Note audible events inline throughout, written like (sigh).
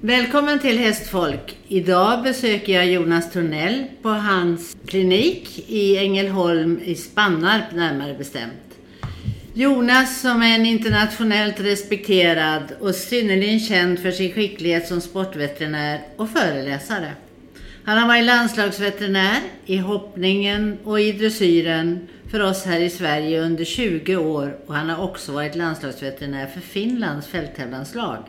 Välkommen till Hästfolk. Idag besöker jag Jonas Tornell på hans klinik i Ängelholm i Spannarp närmare bestämt. Jonas som är en internationellt respekterad och synnerligen känd för sin skicklighet som sportveterinär och föreläsare. Han har varit landslagsveterinär i hoppningen och i dressyren för oss här i Sverige under 20 år och han har också varit landslagsveterinär för Finlands fälttävlanslag.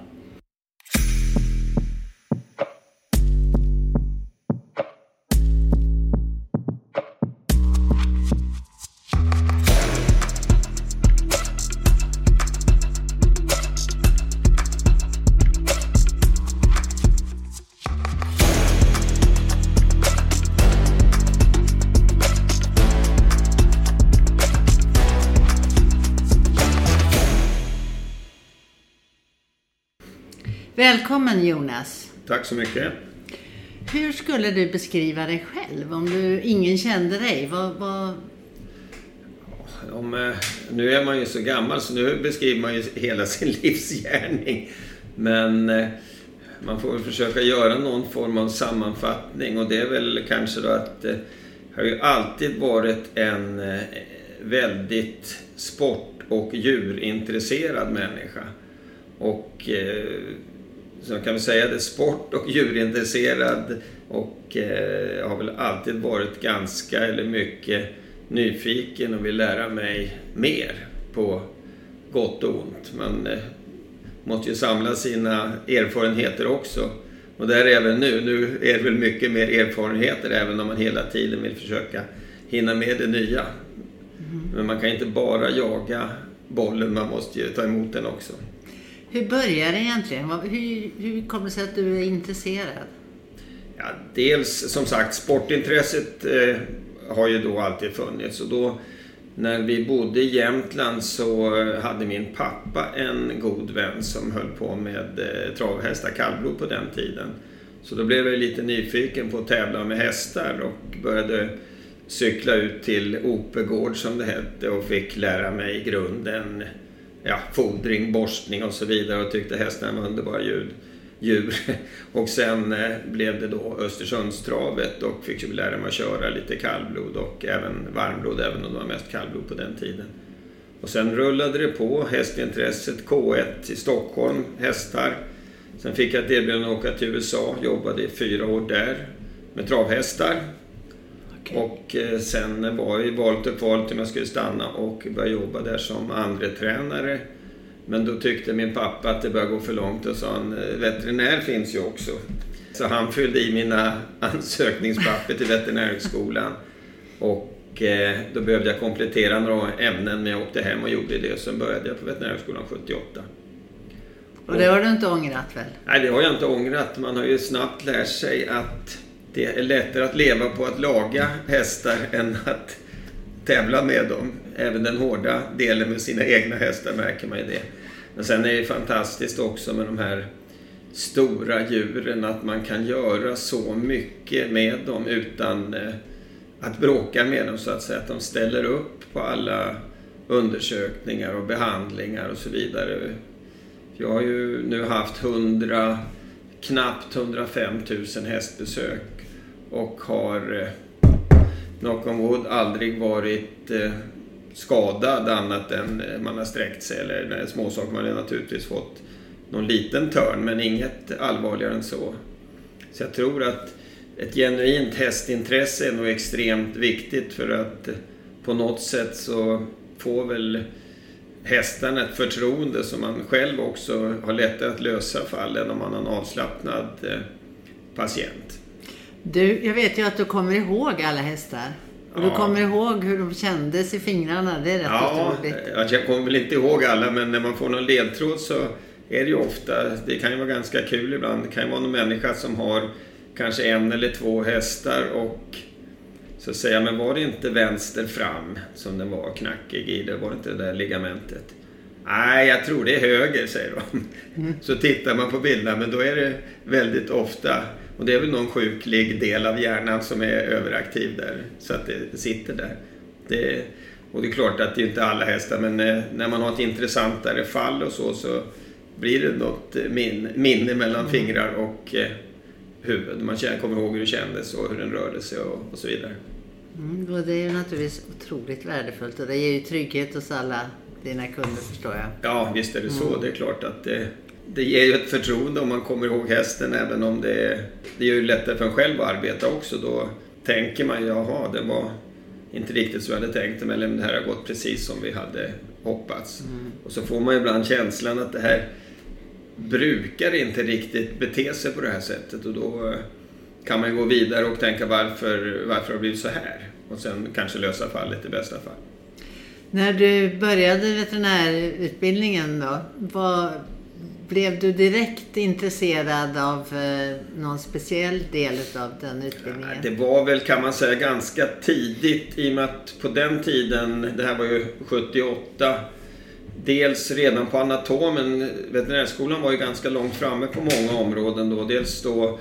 Välkommen Jonas. Tack så mycket. Hur skulle du beskriva dig själv om du, ingen kände dig? Vad, vad... Om, eh, nu är man ju så gammal så nu beskriver man ju hela (laughs) sin livsgärning. Men eh, man får väl försöka göra någon form av sammanfattning och det är väl kanske då att eh, jag har ju alltid varit en väldigt sport och djurintresserad människa. Och så kan vi säga det, sport och djurintresserad och eh, har väl alltid varit ganska eller mycket nyfiken och vill lära mig mer på gott och ont. Man eh, måste ju samla sina erfarenheter också. Och där är även nu. Nu är det väl mycket mer erfarenheter även om man hela tiden vill försöka hinna med det nya. Mm. Men man kan inte bara jaga bollen, man måste ju ta emot den också. Hur började det egentligen? Hur, hur kommer det sig att du är intresserad? Ja, dels som sagt sportintresset eh, har ju då alltid funnits och då när vi bodde i Jämtland så hade min pappa en god vän som höll på med eh, travhästar, kallblod på den tiden. Så då blev jag lite nyfiken på att tävla med hästar och började cykla ut till Opegård som det hette och fick lära mig grunden ja, fodring, borstning och så vidare och tyckte hästarna var underbara ljud, djur. (laughs) Och sen eh, blev det då Östersundstravet och fick ju lära mig att köra lite kallblod och även varmblod, även om det var mest kallblod på den tiden. Och sen rullade det på, hästintresset, K1 i Stockholm, hästar. Sen fick jag ett erbjudande att åka till USA, jobbade i fyra år där med travhästar. Okay. Och eh, sen var jag i valet och kvalet om jag skulle stanna och börja jobba där som andre tränare. Men då tyckte min pappa att det började gå för långt och sa han, eh, veterinär finns ju också. Så han fyllde i mina (laughs) ansökningspapper till veterinärhögskolan. Och eh, då behövde jag komplettera några ämnen men jag åkte hem och gjorde det. Sen började jag på veterinärhögskolan 78. Och det har du inte ångrat väl? Nej, det har jag inte ångrat. Man har ju snabbt lärt sig att det är lättare att leva på att laga hästar än att tävla med dem. Även den hårda delen med sina egna hästar märker man ju det. Men sen är det fantastiskt också med de här stora djuren att man kan göra så mycket med dem utan eh, att bråka med dem så att säga. Att de ställer upp på alla undersökningar och behandlingar och så vidare. Jag har ju nu haft 100, knappt 105 000 hästbesök och har eh, knock on wood aldrig varit eh, skadad annat än eh, man har sträckt sig eller småsaker. Man har naturligtvis fått någon liten törn men inget allvarligare än så. Så jag tror att ett genuint hästintresse är nog extremt viktigt för att eh, på något sätt så får väl hästarna ett förtroende som man själv också har lättare att lösa fallen om man har en avslappnad eh, patient. Du, jag vet ju att du kommer ihåg alla hästar. Och ja. du kommer ihåg hur de kändes i fingrarna. Det är rätt ja, otroligt. Jag kommer väl inte ihåg alla, men när man får någon ledtråd så är det ju ofta, det kan ju vara ganska kul ibland. Det kan ju vara någon människa som har kanske en eller två hästar och så säger jag, men var det inte vänster fram som den var knackig i? Det var inte det där ligamentet? Nej, jag tror det är höger, säger de. Mm. Så tittar man på bilderna, men då är det väldigt ofta och det är väl någon sjuklig del av hjärnan som är överaktiv där, så att det sitter där. Det, och det är klart att det är inte alla hästar, men eh, när man har ett intressantare fall och så, så blir det något min, minne mellan Mm. fingrar och eh, huvud. Man känner, kommer ihåg hur det kändes och hur den rörde sig och, och så vidare. Mm, och det är ju naturligtvis otroligt värdefullt och det ger ju trygghet hos alla dina kunder förstår jag. Ja, visst är det så. Mm. Det är klart att det, det ger ju ett förtroende om man kommer ihåg hästen även om det, det gör ju lättare för en själv att arbeta också. Då tänker man ju, jaha, det var inte riktigt så jag hade tänkt mig, eller det här har gått precis som vi hade hoppats. Mm. Och så får man ju ibland känslan att det här brukar inte riktigt bete sig på det här sättet och då kan man ju gå vidare och tänka varför, varför har det blivit så här? Och sen kanske lösa fallet i bästa fall. När du började veterinärutbildningen då, vad, blev du direkt intresserad av eh, någon speciell del av den utbildningen? Det var väl kan man säga ganska tidigt i och med att på den tiden, det här var ju 78, dels redan på anatomen, veterinärskolan var ju ganska långt framme på många områden då. Dels då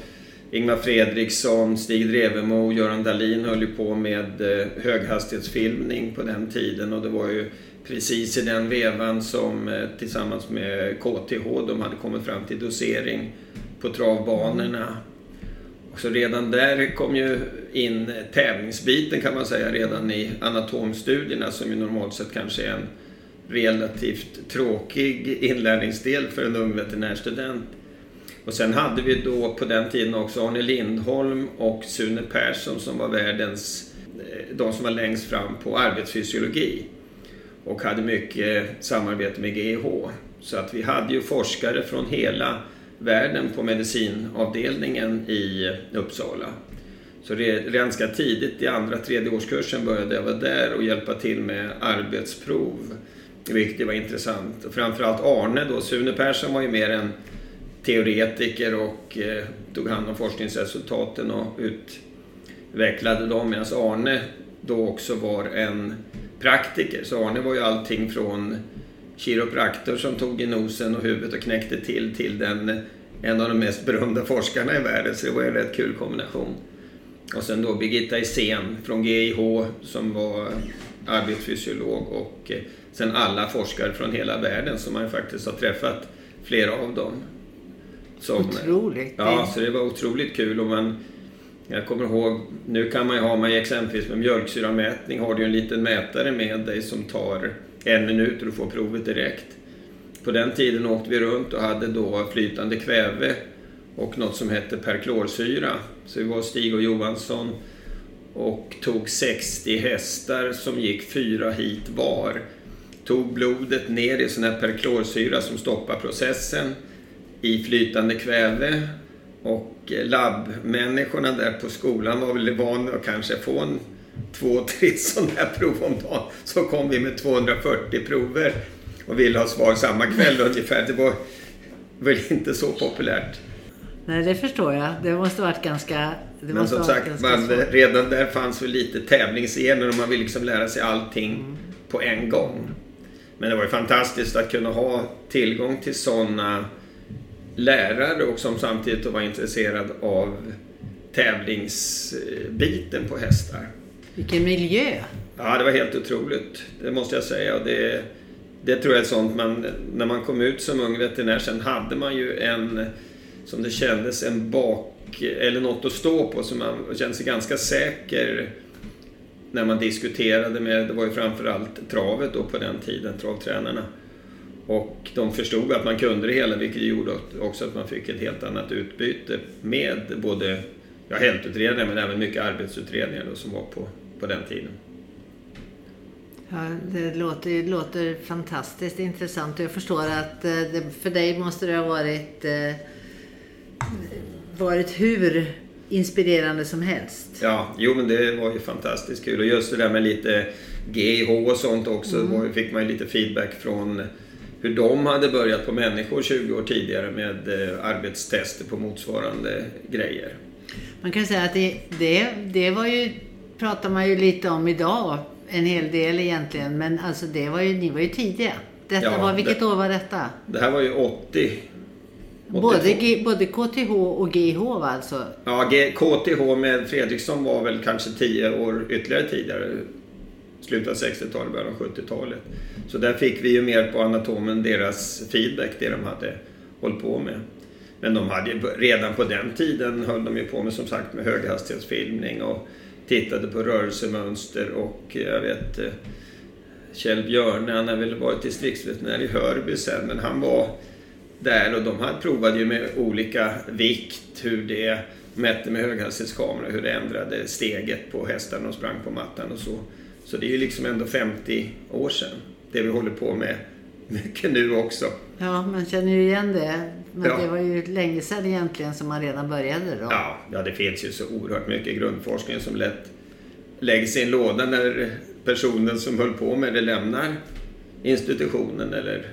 Ingmar Fredriksson, Stig Drevemo, Göran Dahlin höll ju på med eh, höghastighetsfilmning på den tiden och det var ju precis i den vevan som eh, tillsammans med KTH de hade kommit fram till dosering på travbanorna. Och så redan där kom ju in tävlingsbiten kan man säga redan i anatomstudierna som ju normalt sett kanske är en relativt tråkig inlärningsdel för en ung veterinärstudent. Och sen hade vi då på den tiden också Arne Lindholm och Sune Persson som var världens, eh, de som var längst fram på arbetsfysiologi och hade mycket samarbete med GIH. Så att vi hade ju forskare från hela världen på medicinavdelningen i Uppsala. Så ganska tidigt i andra, tredje årskursen började jag vara där och hjälpa till med arbetsprov. Vilket var intressant. Och framförallt Arne då, Sune Persson var ju mer en teoretiker och eh, tog hand om forskningsresultaten och utvecklade dem. Medan Arne då också var en praktiker. Så Arne var ju allting från kiropraktor som tog i nosen och huvudet och knäckte till till den, en av de mest berömda forskarna i världen. Så det var en rätt kul kombination. Och sen då Birgitta Isén från GIH som var arbetsfysiolog och eh, sen alla forskare från hela världen som man faktiskt har träffat flera av dem. Som, Otroligt. Ja, så det var otroligt kul. Och man, jag kommer ihåg, nu kan man ju ha, man exempelvis med mjölksyramätning har du ju en liten mätare med dig som tar en minut och du får provet direkt. På den tiden åkte vi runt och hade då flytande kväve och något som hette perklorsyra. Så vi var Stig och Johansson och tog 60 hästar som gick fyra hit var. Tog blodet ner i sån här perklorsyra som stoppar processen i flytande kväve och labbmänniskorna där på skolan var väl vana att kanske få en två, tre (laughs) sådana här prov om dagen. Så kom vi med 240 prover och ville ha svar samma kväll ungefär. Det var väl inte så populärt. Nej, det förstår jag. Det måste varit ganska... Det Men som sagt, man, redan där fanns väl lite tävlingsgener och man vill liksom lära sig allting Mm. på en gång. Men det var ju fantastiskt att kunna ha tillgång till sådana lärare och som samtidigt var intresserad av tävlingsbiten på hästar. Vilken miljö! Ja, det var helt otroligt. Det måste jag säga. Och det, det tror jag är sånt man... När man kom ut som ung veterinär sen hade man ju en, som det kändes, en bak... Eller något att stå på. Så man kände sig ganska säker när man diskuterade med, det var ju framförallt travet då på den tiden, travtränarna. Och de förstod att man kunde det hela vilket gjorde också att man fick ett helt annat utbyte med både ja, hältutredningar men även mycket arbetsutredningar då, som var på, på den tiden. Ja, det låter, det låter fantastiskt intressant och jag förstår att eh, det, för dig måste det ha varit, eh, varit hur inspirerande som helst. Ja, jo men det var ju fantastiskt kul och just det där med lite GIH och sånt också ju- fick man ju lite feedback från hur de hade börjat på människor 20 år tidigare med eh, arbetstester på motsvarande grejer. Man kan säga att det, det, det var ju, pratar man ju lite om idag, en hel del egentligen, men alltså det var ju, ni var ju tidiga. Detta Ja, var, vilket det- år var detta? Det här var ju 80. Både, 82. G, både KTH och GH alltså? Ja, G- KTH med Fredriksson var väl kanske 10 år ytterligare tidigare slutet av 60-talet, början av 70-talet. Så där fick vi ju mer på anatomen deras feedback, det de hade hållit på med. Men de hade ju, redan på den tiden höll de ju på med som sagt med höghastighetsfilmning och tittade på rörelsemönster och jag vet eh, Kjell Björne, han har väl varit distriktsveterinär i Hörby sen, men han var där och de hade provade ju med olika vikt, hur det mätte med höghastighetskamera, hur det ändrade steget på hästarna och sprang på mattan och så. Så det är ju liksom ändå 50 år sedan, det vi håller på med (laughs) mycket nu också. Ja, man känner ju igen det. Men Ja. det var ju länge sedan egentligen som man redan började då. Ja, ja, det finns ju så oerhört mycket grundforskning som lätt läggs i en låda när personen som höll på med det lämnar institutionen eller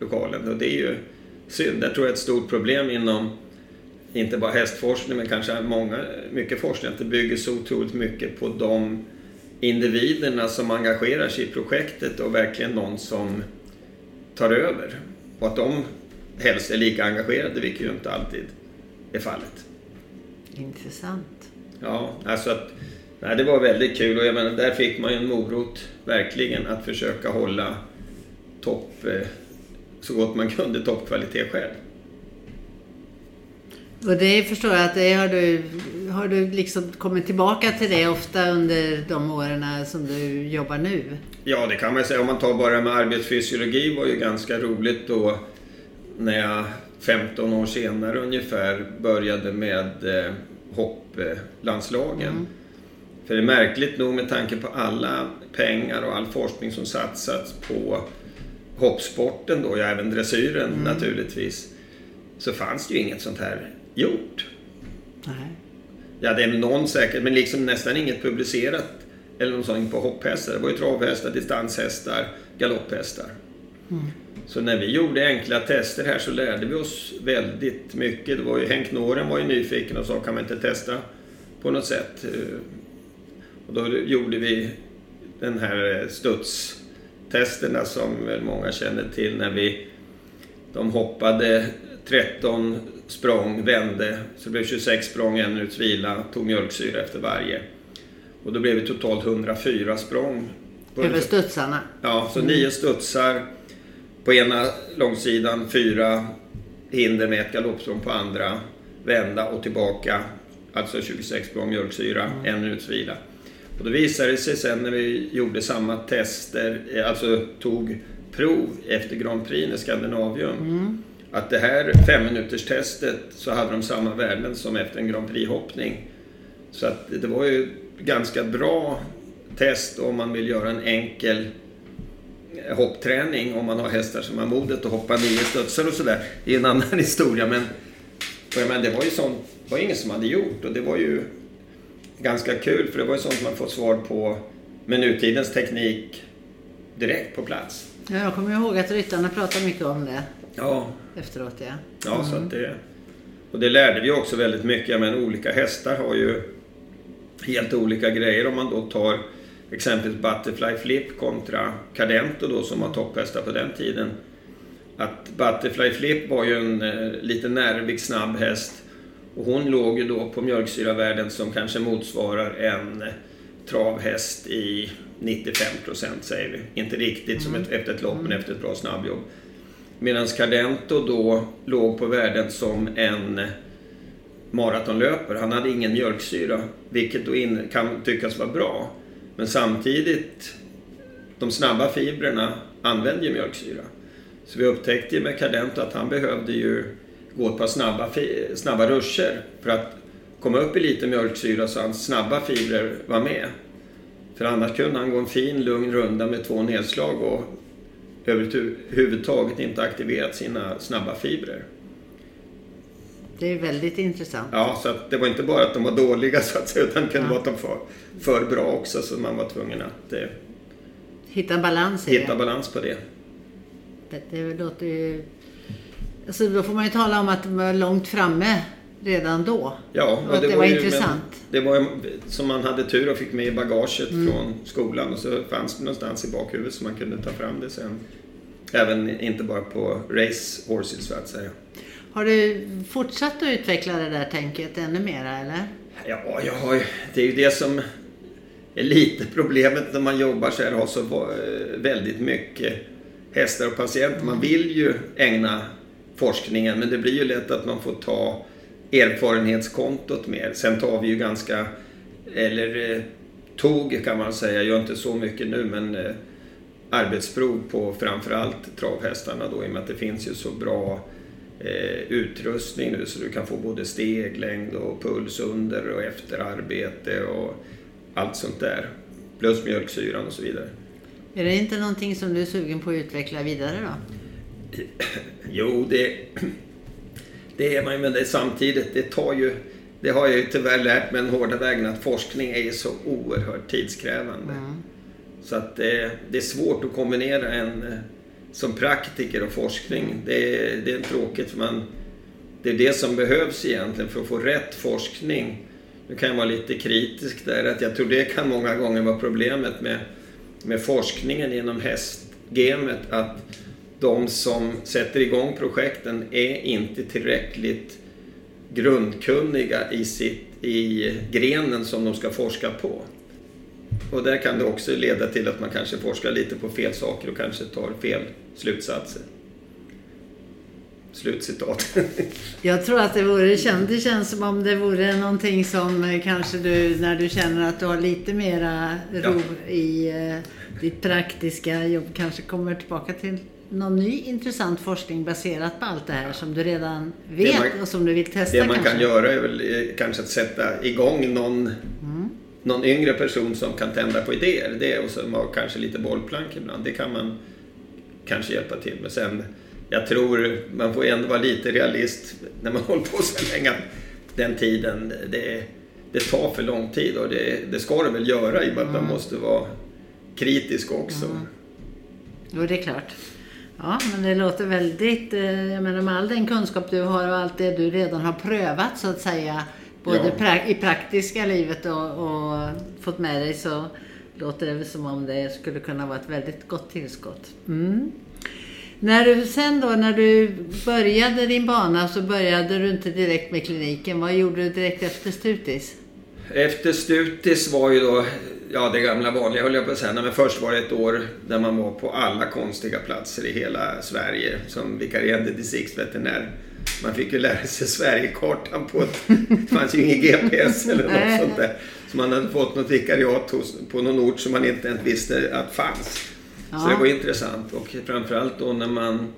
lokalen. Och det är ju synd. Det tror jag är ett stort problem inom inte bara hästforskning men kanske många, mycket forskning att det bygger så otroligt mycket på de individerna som engagerar sig i projektet och verkligen någon som tar över. Och att de helst är lika engagerade, vilket ju inte alltid är fallet. Intressant. Ja, alltså att nej, det var väldigt kul och jag menar, där fick man ju en morot verkligen att försöka hålla topp, eh, så gott man kunde, toppkvalitet själv. Och det förstår jag att det har du, har du liksom kommit tillbaka till det ofta under de åren som du jobbar nu? Ja, det kan man säga. Om man tar bara med arbetsfysiologi var ju ganska roligt då när jag 15 år senare ungefär började med eh, hopplandslagen. Mm. För det är märkligt nog med tanke på alla pengar och all forskning som satsats på hoppsporten då, ja även dressyren naturligtvis, så fanns det ju inget sånt här gjort. Nej. Ja, det är någon säkert, men liksom nästan inget publicerat eller något sånt på hopphästar. Det var ju travhästar, distanshästar, galopphästar. Så när vi gjorde enkla tester här så lärde vi oss väldigt mycket. Det var ju, Henk Noren var ju nyfiken och sa kan man inte testa på något sätt? Eh, Och då gjorde vi den här studstesterna som väl många känner till när vi de hoppade 13 språng, vände, så det blev 26 språng, en minuts vila, tog mjölksyra efter varje. Och då blev det totalt 104 språng. Över studsarna? Ja, så nio studsar på ena långsidan, fyra hinder med ett galoppsprång på andra, vända och tillbaka, alltså 26 språng mjölksyra, en minuts vila. Och då visade det sig sen när vi gjorde samma tester, eh, alltså tog prov efter Grand Prix i Skandinavium, att det här fem minuters testet så hade de samma värden som efter en Grand Prix-hoppning. Så att det var ju ganska bra test om man vill göra en enkel hoppträning om man har hästar som har modet att hoppa nio studsar och sådär. Det är en annan (laughs) historia men, menar, det var ju sånt, det var ingen som hade gjort och det var ju ganska kul för det var ju sånt man fått svar på med nutidens teknik direkt på plats. Ja, jag kommer ihåg att ryttarna pratade mycket om det Ja, efteråt. Ja. Ja, så att det... Och det lärde vi också väldigt mycket. Men olika hästar har ju helt olika grejer. Om man då tar exempelvis Butterfly Flip kontra Cadento då som var topphästar på den tiden. Att Butterfly Flip var ju en eh, lite nervig snabb häst. Och hon låg ju då på mjölksyravärden som kanske motsvarar en travhäst i 95 procent säger vi. Inte riktigt som ett, efter ett lopp men efter ett bra snabbjobb. Medan Cardento då låg på värdet som en maratonlöpare. Han hade ingen mjölksyra, vilket då in, kan tyckas vara bra. Men samtidigt, de snabba fibrerna använder ju mjölksyra. Så vi upptäckte ju med Cardento att han behövde ju gå ett par snabba, snabba ruscher för att komma upp i lite mjölksyra så hans snabba fibrer var med. För annars kunde han gå en fin lugn runda med två nedslag och överhuvudtaget inte aktiverat sina snabba fibrer. Det är väldigt intressant. Ja, så det var inte bara att de var dåliga så att säga, utan det kunde Ja. vara att de var för bra också så man var tvungen att eh, Hitta balans hitta det. balans på det. det. Det låter ju... Alltså då får man ju tala om att de var långt framme redan då. Ja, Och att det var intressant. Men det var som man hade tur och fick med i bagaget Mm. från skolan och så fanns det någonstans i bakhuvudet så man kunde ta fram det sen. Även inte bara på race horses så att säga. Har du fortsatt att utveckla det där tänket ännu mera eller? Ja, jag har, det är ju det som är lite problemet när man jobbar så här, har så väldigt mycket hästar och patienter. Man vill ju ägna forskningen men det blir ju lätt att man får ta erfarenhetskontot mer. Sen tar vi ju ganska, eller eh, tog kan man säga, jag gör inte så mycket nu men eh, arbetsprov på framförallt travhästarna då i och med att det finns ju så bra eh, utrustning nu så du kan få både steglängd och puls under och efter arbete och allt sånt där. Plus mjölksyran och så vidare. Är det inte någonting som du är sugen på att utveckla vidare då? Jo, det, det är man ju, men det, samtidigt, det tar ju... Det har jag ju tyvärr lärt mig den hårda vägen att forskning är ju så oerhört tidskrävande. Mm. Så att det, det, är svårt att kombinera en som praktiker och forskning. Det, det är tråkigt för man... Det är det som behövs egentligen för att få rätt forskning. Nu kan jag vara lite kritisk där, att jag tror det kan många gånger vara problemet med, med forskningen inom hästgamet. Att de som sätter igång projekten är inte tillräckligt grundkunniga i, sitt, i grenen som de ska forska på. Och där kan det också leda till att man kanske forskar lite på fel saker och kanske tar fel slutsatser. Slutcitat. (laughs) Jag tror att det vore, det känns som om det vore någonting som eh, kanske du, när du känner att du har lite mera ro ja. i eh, ditt praktiska jobb, kanske kommer tillbaka till någon ny intressant forskning baserat på allt det här som du redan vet man, och som du vill testa Det man kanske? kan göra är väl eh, kanske att sätta igång någon, mm. någon yngre person som kan tända på idéer. Det och som har kanske lite bollplank ibland. Det kan man kanske hjälpa till med. Sen, jag tror man får ändå vara lite realist när man (laughs) håller på så länge. Den tiden, det, det tar för lång tid och det, det ska det väl göra i och med att man mm. måste vara kritisk också. Mm. Jo, det är klart. Ja, men det låter väldigt, eh, jag menar med all den kunskap du har och allt det du redan har prövat så att säga, både ja. i praktiska livet och, och, fått med dig så låter det som om det skulle kunna vara ett väldigt gott tillskott. Mm. När du sen då, när du började din bana så började du inte direkt med kliniken. Vad gjorde du direkt efter Stutis? Efter Stutis var ju då ja, det gamla vanliga höll jag på att säga. Men först var det ett år där man var på alla konstiga platser i hela Sverige som vikarierande distriktsveterinär. Man fick ju lära sig Sverigekartan på ett... Det fanns ju ingen GPS eller något sånt där. Så man hade fått något vikariat hos, på någon ort som man inte ens visste att fanns. Ja. Så det var intressant och framförallt då när man...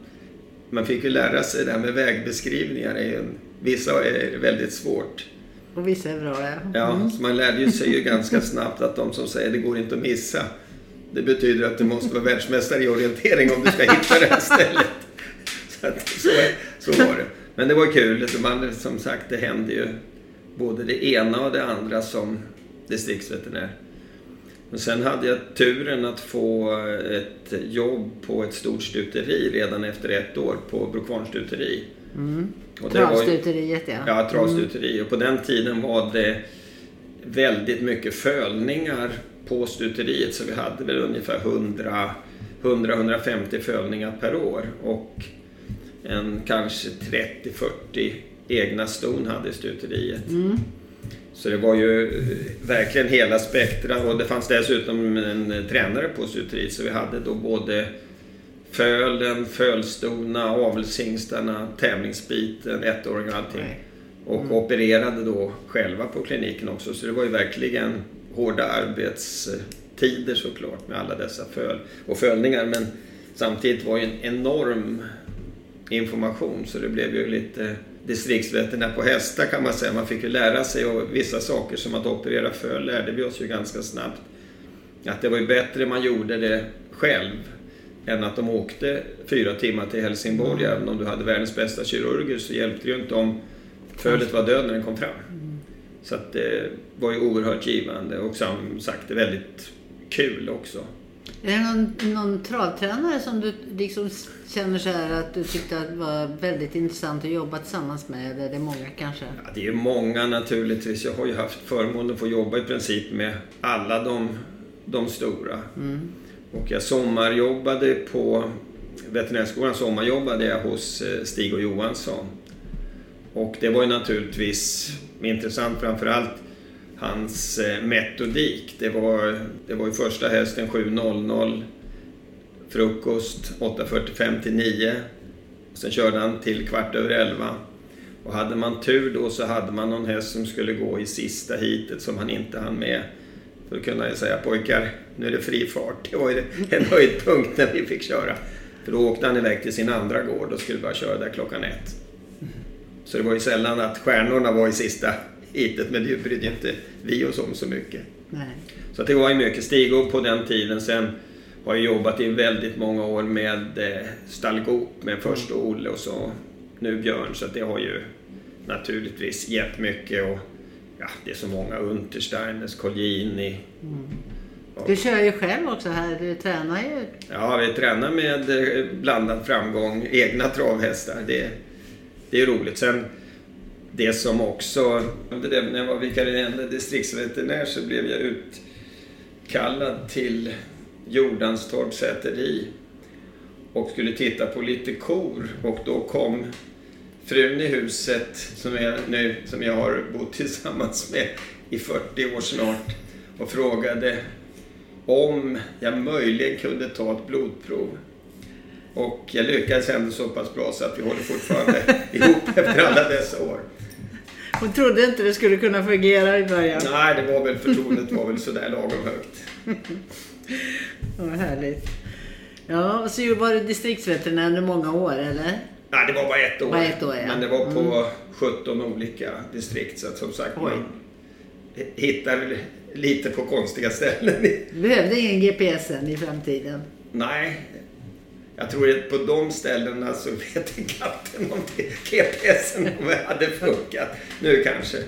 Man fick ju lära sig det här med vägbeskrivningar. Vissa är väldigt svårt. Och vissa är bra, ja. Ja, mm. så man lärde ju sig ju ganska snabbt att de som säger det går inte att missa. Det betyder att du måste vara världsmästare i orientering om du ska hitta det här stället. Så, att, så, så var det. Men det var kul. Man, som sagt, det hände ju både det ena och det andra som distriktsveterinär. Men sen hade jag turen att få ett jobb på ett stort stuteri redan efter ett år på Brokvarnstuteri. Mm. Travstuteriet ja. Ja, travstuteri. Och på den tiden var det väldigt mycket fölningar på stuteriet så vi hade väl ungefär 100-150 fölningar per år. Och en kanske 30-40 egna ston hade stuteriet. Mm. Så det var ju verkligen hela spektra och det fanns dessutom en tränare på stuteriet så vi hade då både fölen, fölstona, avelshingstarna, tävlingsbiten, ettåringar och allting. Nej. Och mm. opererade då själva på kliniken också. Så det var ju verkligen hårda arbetstider såklart med alla dessa föl och fölningar. Men samtidigt var det en enorm information så det blev ju lite distriktsveterinär på hästar kan man säga. Man fick ju lära sig och vissa saker som att operera föl lärde vi oss ju ganska snabbt. Att det var ju bättre man gjorde det själv än att de åkte fyra timmar till Helsingborg. Mm. Även om du hade världens bästa kirurger så hjälpte det ju inte om fölet var död när den kom fram. Mm. Så att det var ju oerhört givande och som sagt det är väldigt kul också. Är det någon, någon travtränare som du liksom känner så här att du tyckte att var väldigt intressant att jobba tillsammans med? Eller är det många kanske? Ja, det är många naturligtvis. Jag har ju haft förmånen att få jobba i princip med alla de, de stora. Mm. Och jag sommarjobbade på veterinärskolan sommarjobbade jag hos eh, Stig och Johansson. Och det var ju naturligtvis intressant framförallt hans eh, metodik. Det var, det var ju första hästen 7.00, frukost 8.45 till 9. Sen körde han till kvart över 11. Och hade man tur då så hade man någon häst som skulle gå i sista hitet som han inte hann med. Då kunde jag säga pojkar, nu är det fri fart. Det var ju en höjdpunkt när vi fick köra. För då åkte han iväg till sin andra gård och skulle bara köra där klockan ett. Så det var ju sällan att stjärnorna var i sista hitet, men det brydde inte vi oss om så mycket. Nej. Så det var ju mycket Stig på den tiden. Sen har jag jobbat i väldigt många år med eh, Stallgop med först Olle och så nu Björn. Så det har ju naturligtvis gett mycket. Och, ja, det är så många. Untersteiners, Colgjini. Du kör ju själv också här. Du tränar ju. Ja, vi tränar med eh, blandad framgång. Egna travhästar. Det, det är roligt. Sen det som också... Det när jag var vikarierande distriktsveterinär så blev jag utkallad till Jordanstorps säteri och skulle titta på lite kor och då kom frun i huset som jag, nu, som jag har bott tillsammans med i 40 år snart och frågade om jag möjligen kunde ta ett blodprov. Och jag lyckades ändå så pass bra så att vi håller fortfarande (laughs) ihop efter alla dessa år. Hon trodde inte det skulle kunna fungera i början. Nej, det var väl förtroendet var väl sådär lagom högt. (laughs) Vad härligt. Ja, och så var du distriktsveterinär under många år, eller? Nej, det var bara ett år. Bara ett år, ja. Men det var på 17 olika distrikt. Så att som sagt, Oj. man hittar lite på konstiga ställen. Behövde ingen GPS i framtiden. Nej, jag tror att på de ställena så vet inte katten om GPSen hade funkat. Nu kanske.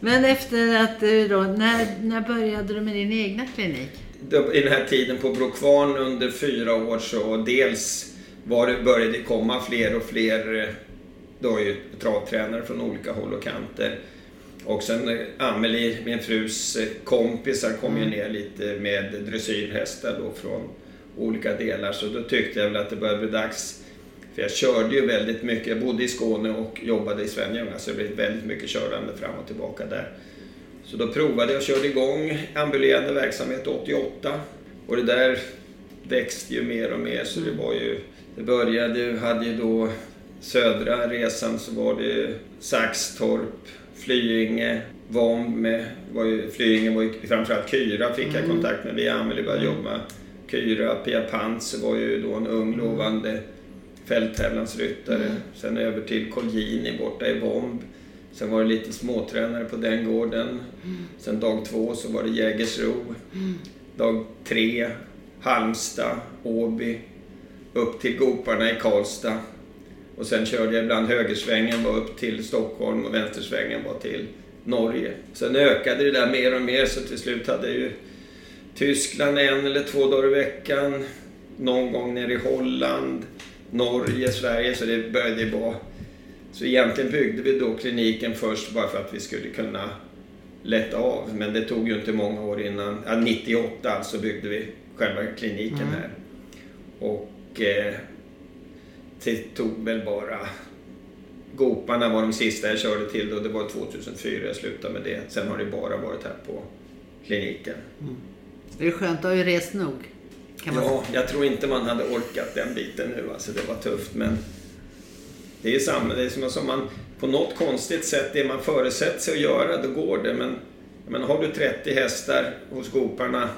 Men efter att du då, när, när började du med din egna klinik? I den här tiden på Brokvarn under fyra år så dels var det, började det komma fler och fler eh, då ju travtränare från olika håll och kanter. Och sen eh, Amelie, min frus eh, kompisar, kom ju ner lite med dressyrhästar då från olika delar. Så då tyckte jag väl att det började bli dags. För jag körde ju väldigt mycket. Jag bodde i Skåne och jobbade i Svenljunga så det blev väldigt mycket körande fram och tillbaka där. Så då provade jag och körde igång ambulerande verksamhet 88. Och det där växte ju mer och mer så det var ju... Det började hade ju då södra resan så var det Saxtorp, Flyinge, Vomb var ju, Flyinge var ju framförallt Kyra fick jag kontakt med via Amelie började jobba. Kyra, Pia Pantz var ju då en ung lovande fälttävlansryttare. Sen över till Colgjini borta i Vomb. Sen var det lite småtränare på den gården. Sen dag två så var det Jägersro. Dag tre Halmstad, Åby. Upp till Goparna i Karlstad. Och sen körde jag ibland högersvängen var upp till Stockholm och vänstersvängen var till Norge. Sen ökade det där mer och mer så till slut hade jag ju Tyskland en eller två dagar i veckan. Någon gång nere i Holland, Norge, Sverige. Så det började vara... Så egentligen byggde vi då kliniken först bara för att vi skulle kunna lätta av. Men det tog ju inte många år innan. Ja, 98 alltså byggde vi själva kliniken här. Och det tog väl bara... Goparna var de sista jag körde till då. Det var 2004 jag slutade med det. Sen har det bara varit här på kliniken. Det är skönt, du har ju rest nog. Kan man Ja, jag tror inte man hade orkat den biten nu. Alltså det var tufft men det är samma. Det är som som man på något konstigt sätt, det man förutsätter sig att göra, då går det. Men, men har du 30 hästar hos Goparna,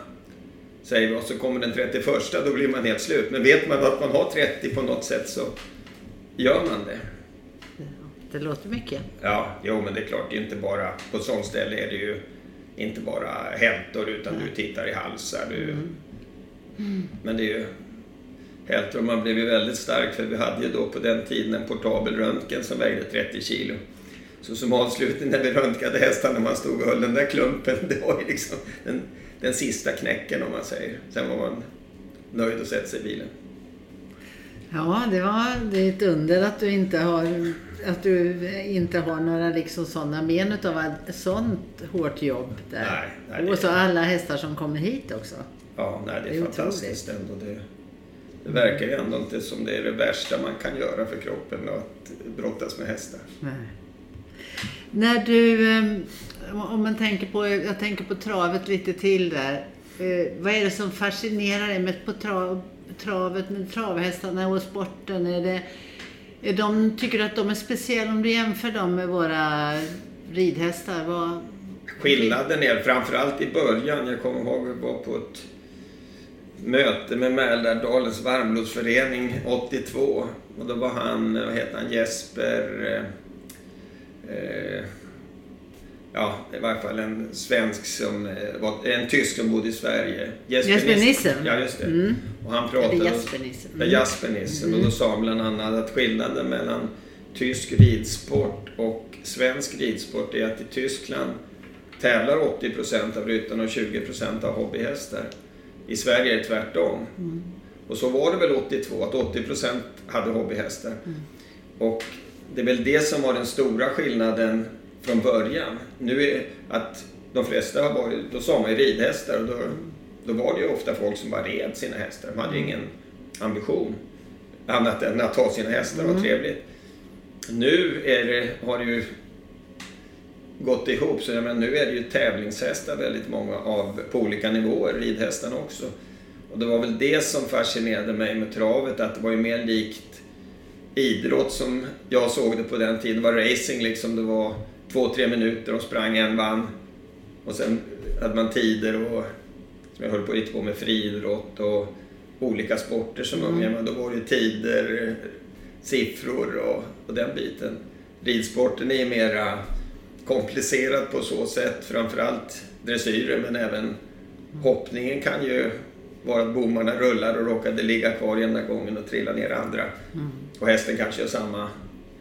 säger vi, och så kommer den 31, då blir man helt slut. Men vet man att man har 30 på något sätt så gör man det. Det låter mycket. Ja, jo men det är klart, det är inte bara, på ett sånt ställe är det ju inte bara hältor utan du tittar i halsar. Du, Men det är ju hältor man blev ju väldigt stark för vi hade ju då på den tiden en portabel röntgen som vägde 30 kilo. Så som avslutning när vi röntgade hästarna när man stod och höll den där klumpen, (laughs) det var ju liksom den, den sista knäcken om man säger. Sen var man nöjd och sätta sig i bilen. Ja, det, var, det är ett under att du inte har, att du inte har några liksom sådana men utav ett sånt hårt jobb där. Nej, nej, Och så alla hästar som kommer hit också. Ja, nej, det är, Det är fantastiskt ändå. Det, det verkar ju ändå inte som det är det värsta man kan göra för kroppen att brottas med hästar. Nej. När du eh, om man tänker på, jag tänker på travet lite till där. Eh, vad är det som fascinerar dig med på trav, travet med travhästarna och sporten? Är det, är de, tycker du att de är speciella om du jämför dem med våra ridhästar? Vad, Skillnaden är framförallt i början, jag kommer ihåg att vi var på ett möte med Mälardalens varmblodsförening 82. Och då var han, vad heter han, Jesper... Eh, eh, ja, i varje fall en svensk som eh, var, en tysk som bodde i Sverige. Jesper Nissen? Ja, just det. Mm. Och han pratade... Eller Jasper Nissen. Mm. Jasper Nissen. Mm. Och då sa han bland annat att skillnaden mellan tysk ridsport och svensk ridsport är att i Tyskland tävlar 80% av ryttarna och 20% av hobbyhästar. I Sverige är det tvärtom. Mm. Och så var det väl 82, att 80% hade hobbyhästar. Mm. Och det är väl det som var den stora skillnaden från början. Nu är att de flesta har varit, då sa man ju ridhästar och då, då var det ju ofta folk som bara red sina hästar. De hade ju ingen ambition annat än att ha sina hästar och mm. trevligt. Nu är det, har det ju gått ihop. Så jag menar, nu är det ju tävlingshästar väldigt många av på olika nivåer, ridhästarna också. Och det var väl det som fascinerade mig med travet, att det var ju mer likt idrott som jag såg det på den tiden. Det var racing liksom. Det var två, tre minuter och sprang, en vann. Och sen hade man tider och som jag höll på lite på med friidrott och olika sporter som mm. ung. Då var det tider, siffror och, och den biten. Ridsporten är ju mera komplicerad på så sätt, framförallt dressyren men även hoppningen kan ju vara att bommarna rullar och råkade ligga kvar ena gången och trilla ner andra. Mm. Och hästen kanske gör samma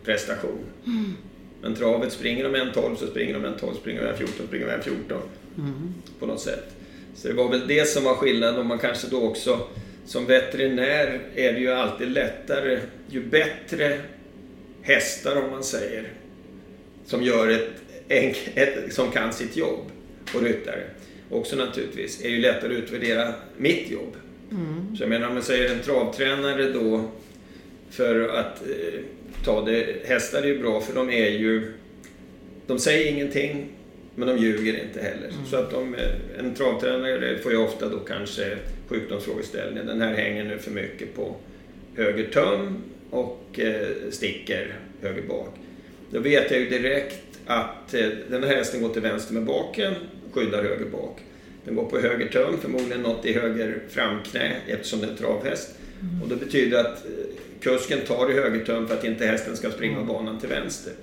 prestation. Mm. Men travet, springer de en 12 så springer de en 12, springer de en 14 springer de en 14. Mm. På något sätt. Så det var väl det som var skillnaden och man kanske då också som veterinär är det ju alltid lättare, ju bättre hästar om man säger, som gör ett ett, som kan sitt jobb och ryttare också naturligtvis, är ju lättare att utvärdera mitt jobb. Mm. Så jag menar om man säger en travtränare då för att eh, ta det, hästar är ju bra för de är ju, de säger ingenting men de ljuger inte heller. Mm. Så att de, en travtränare får ju ofta då kanske sjukdomsfrågeställningen, den här hänger nu för mycket på höger töm och eh, sticker höger bak. Då vet jag ju direkt att eh, den här hästen går till vänster med baken, skyddar höger bak. Den går på höger töm, förmodligen något i höger framknä eftersom det är en travhäst. Mm. Och det betyder att eh, kusken tar i höger töm för att inte hästen ska springa mm. banan till vänster.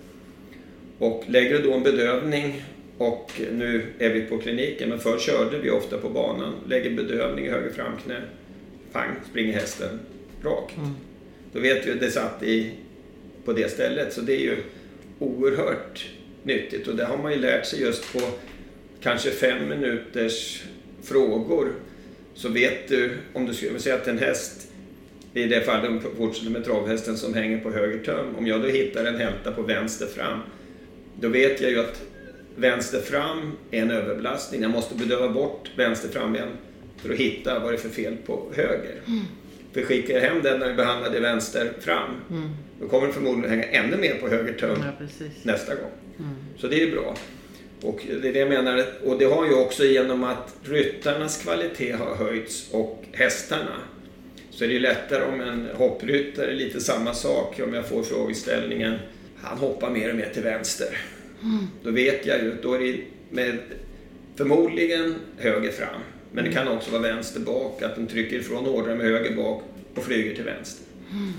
Och lägger du då en bedövning och nu är vi på kliniken, men förr körde vi ofta på banan. Lägger bedövning i höger framknä, pang, springer hästen rak. Mm. Då vet vi att det satt i, på det stället. Så det är ju oerhört nyttigt och det har man ju lärt sig just på kanske fem minuters frågor. Så vet du, om du skulle säga att en häst, i det fallet fortsätter med travhästen som hänger på höger töm, om jag då hittar en hälta på vänster fram, då vet jag ju att vänster fram är en överbelastning. Jag måste bedöva bort vänster framben för att hitta vad det är för fel på höger. Mm. För skickar jag hem den när vi behandlade vänster fram, mm. då kommer den förmodligen hänga ännu mer på höger töm ja, nästa gång. Mm. Så det är ju bra. Och det är det jag menar. Och det har ju också genom att ryttarnas kvalitet har höjts och hästarna. Så är det ju lättare om en hoppryttare, lite samma sak, om jag får frågeställningen, han hoppar mer och mer till vänster. Mm. Då vet jag ju, då är det med förmodligen höger fram. Men det kan också vara vänster bak, att den trycker ifrån ordrar med höger bak och flyger till vänster. Mm.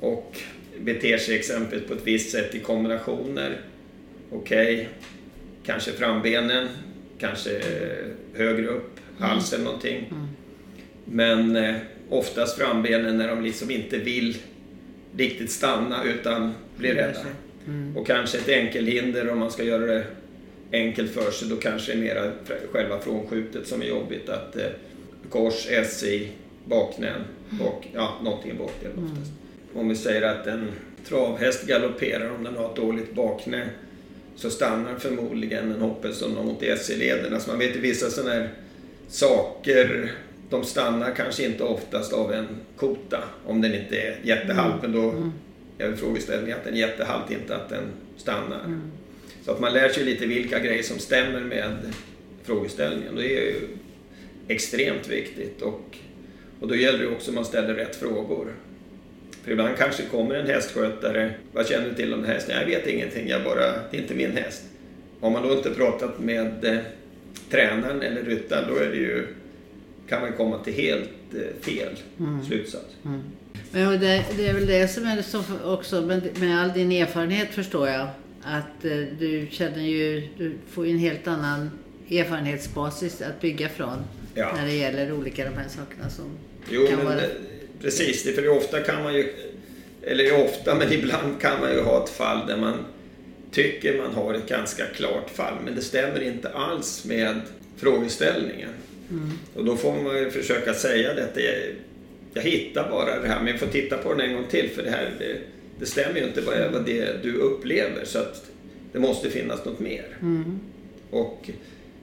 Och beter sig exempelvis på ett visst sätt i kombinationer. Okej, okay. kanske frambenen, kanske högre upp, mm. halsen någonting. Mm. Men eh, oftast frambenen när de liksom inte vill riktigt stanna utan blir rädda. Mm. Och kanske ett enkelhinder om man ska göra det enkelt för sig, då kanske det är mera själva frånskjutet som är jobbigt. Att eh, kors, SI, bakknän, bak, ja, någonting i bakdelen oftast. Mm. Om vi säger att en travhäst galopperar om den har ett dåligt bakknä så stannar förmodligen en hoppe som något i SI-leden. Alltså man vet ju vissa sådana här saker, de stannar kanske inte oftast av en kota om den inte är jättehalt. Mm. Men då mm. är frågeställningen att den är jättehalt, inte att den stannar. Mm. Så att man lär sig lite vilka grejer som stämmer med frågeställningen. Det är ju extremt viktigt. Och, och då gäller det också att man ställer rätt frågor. För ibland kanske kommer en hästskötare. Vad känner du till om hästen? Jag vet ingenting, jag bara, det är inte min häst. Har man då inte pratat med eh, tränaren eller ryttaren då är det ju, kan man komma till helt eh, fel mm. slutsats. Mm. Men det, det, är väl det som är så också med, all din erfarenhet förstår jag. Att eh, du känner ju, du får ju en helt annan erfarenhetsbasis att bygga från. Ja. När det gäller olika de här sakerna som jo, kan vara... Precis, för ofta kan man ju, eller ofta, men (laughs) ibland kan man ju ha ett fall där man tycker man har ett ganska klart fall, men det stämmer inte alls med frågeställningen. Mm. Och då får man ju försöka säga detta. Jag, jag hittar bara det här, men jag får titta på den en gång till för det här det, det stämmer ju inte bara vad det du upplever. Så att det måste finnas något mer. Mm. Och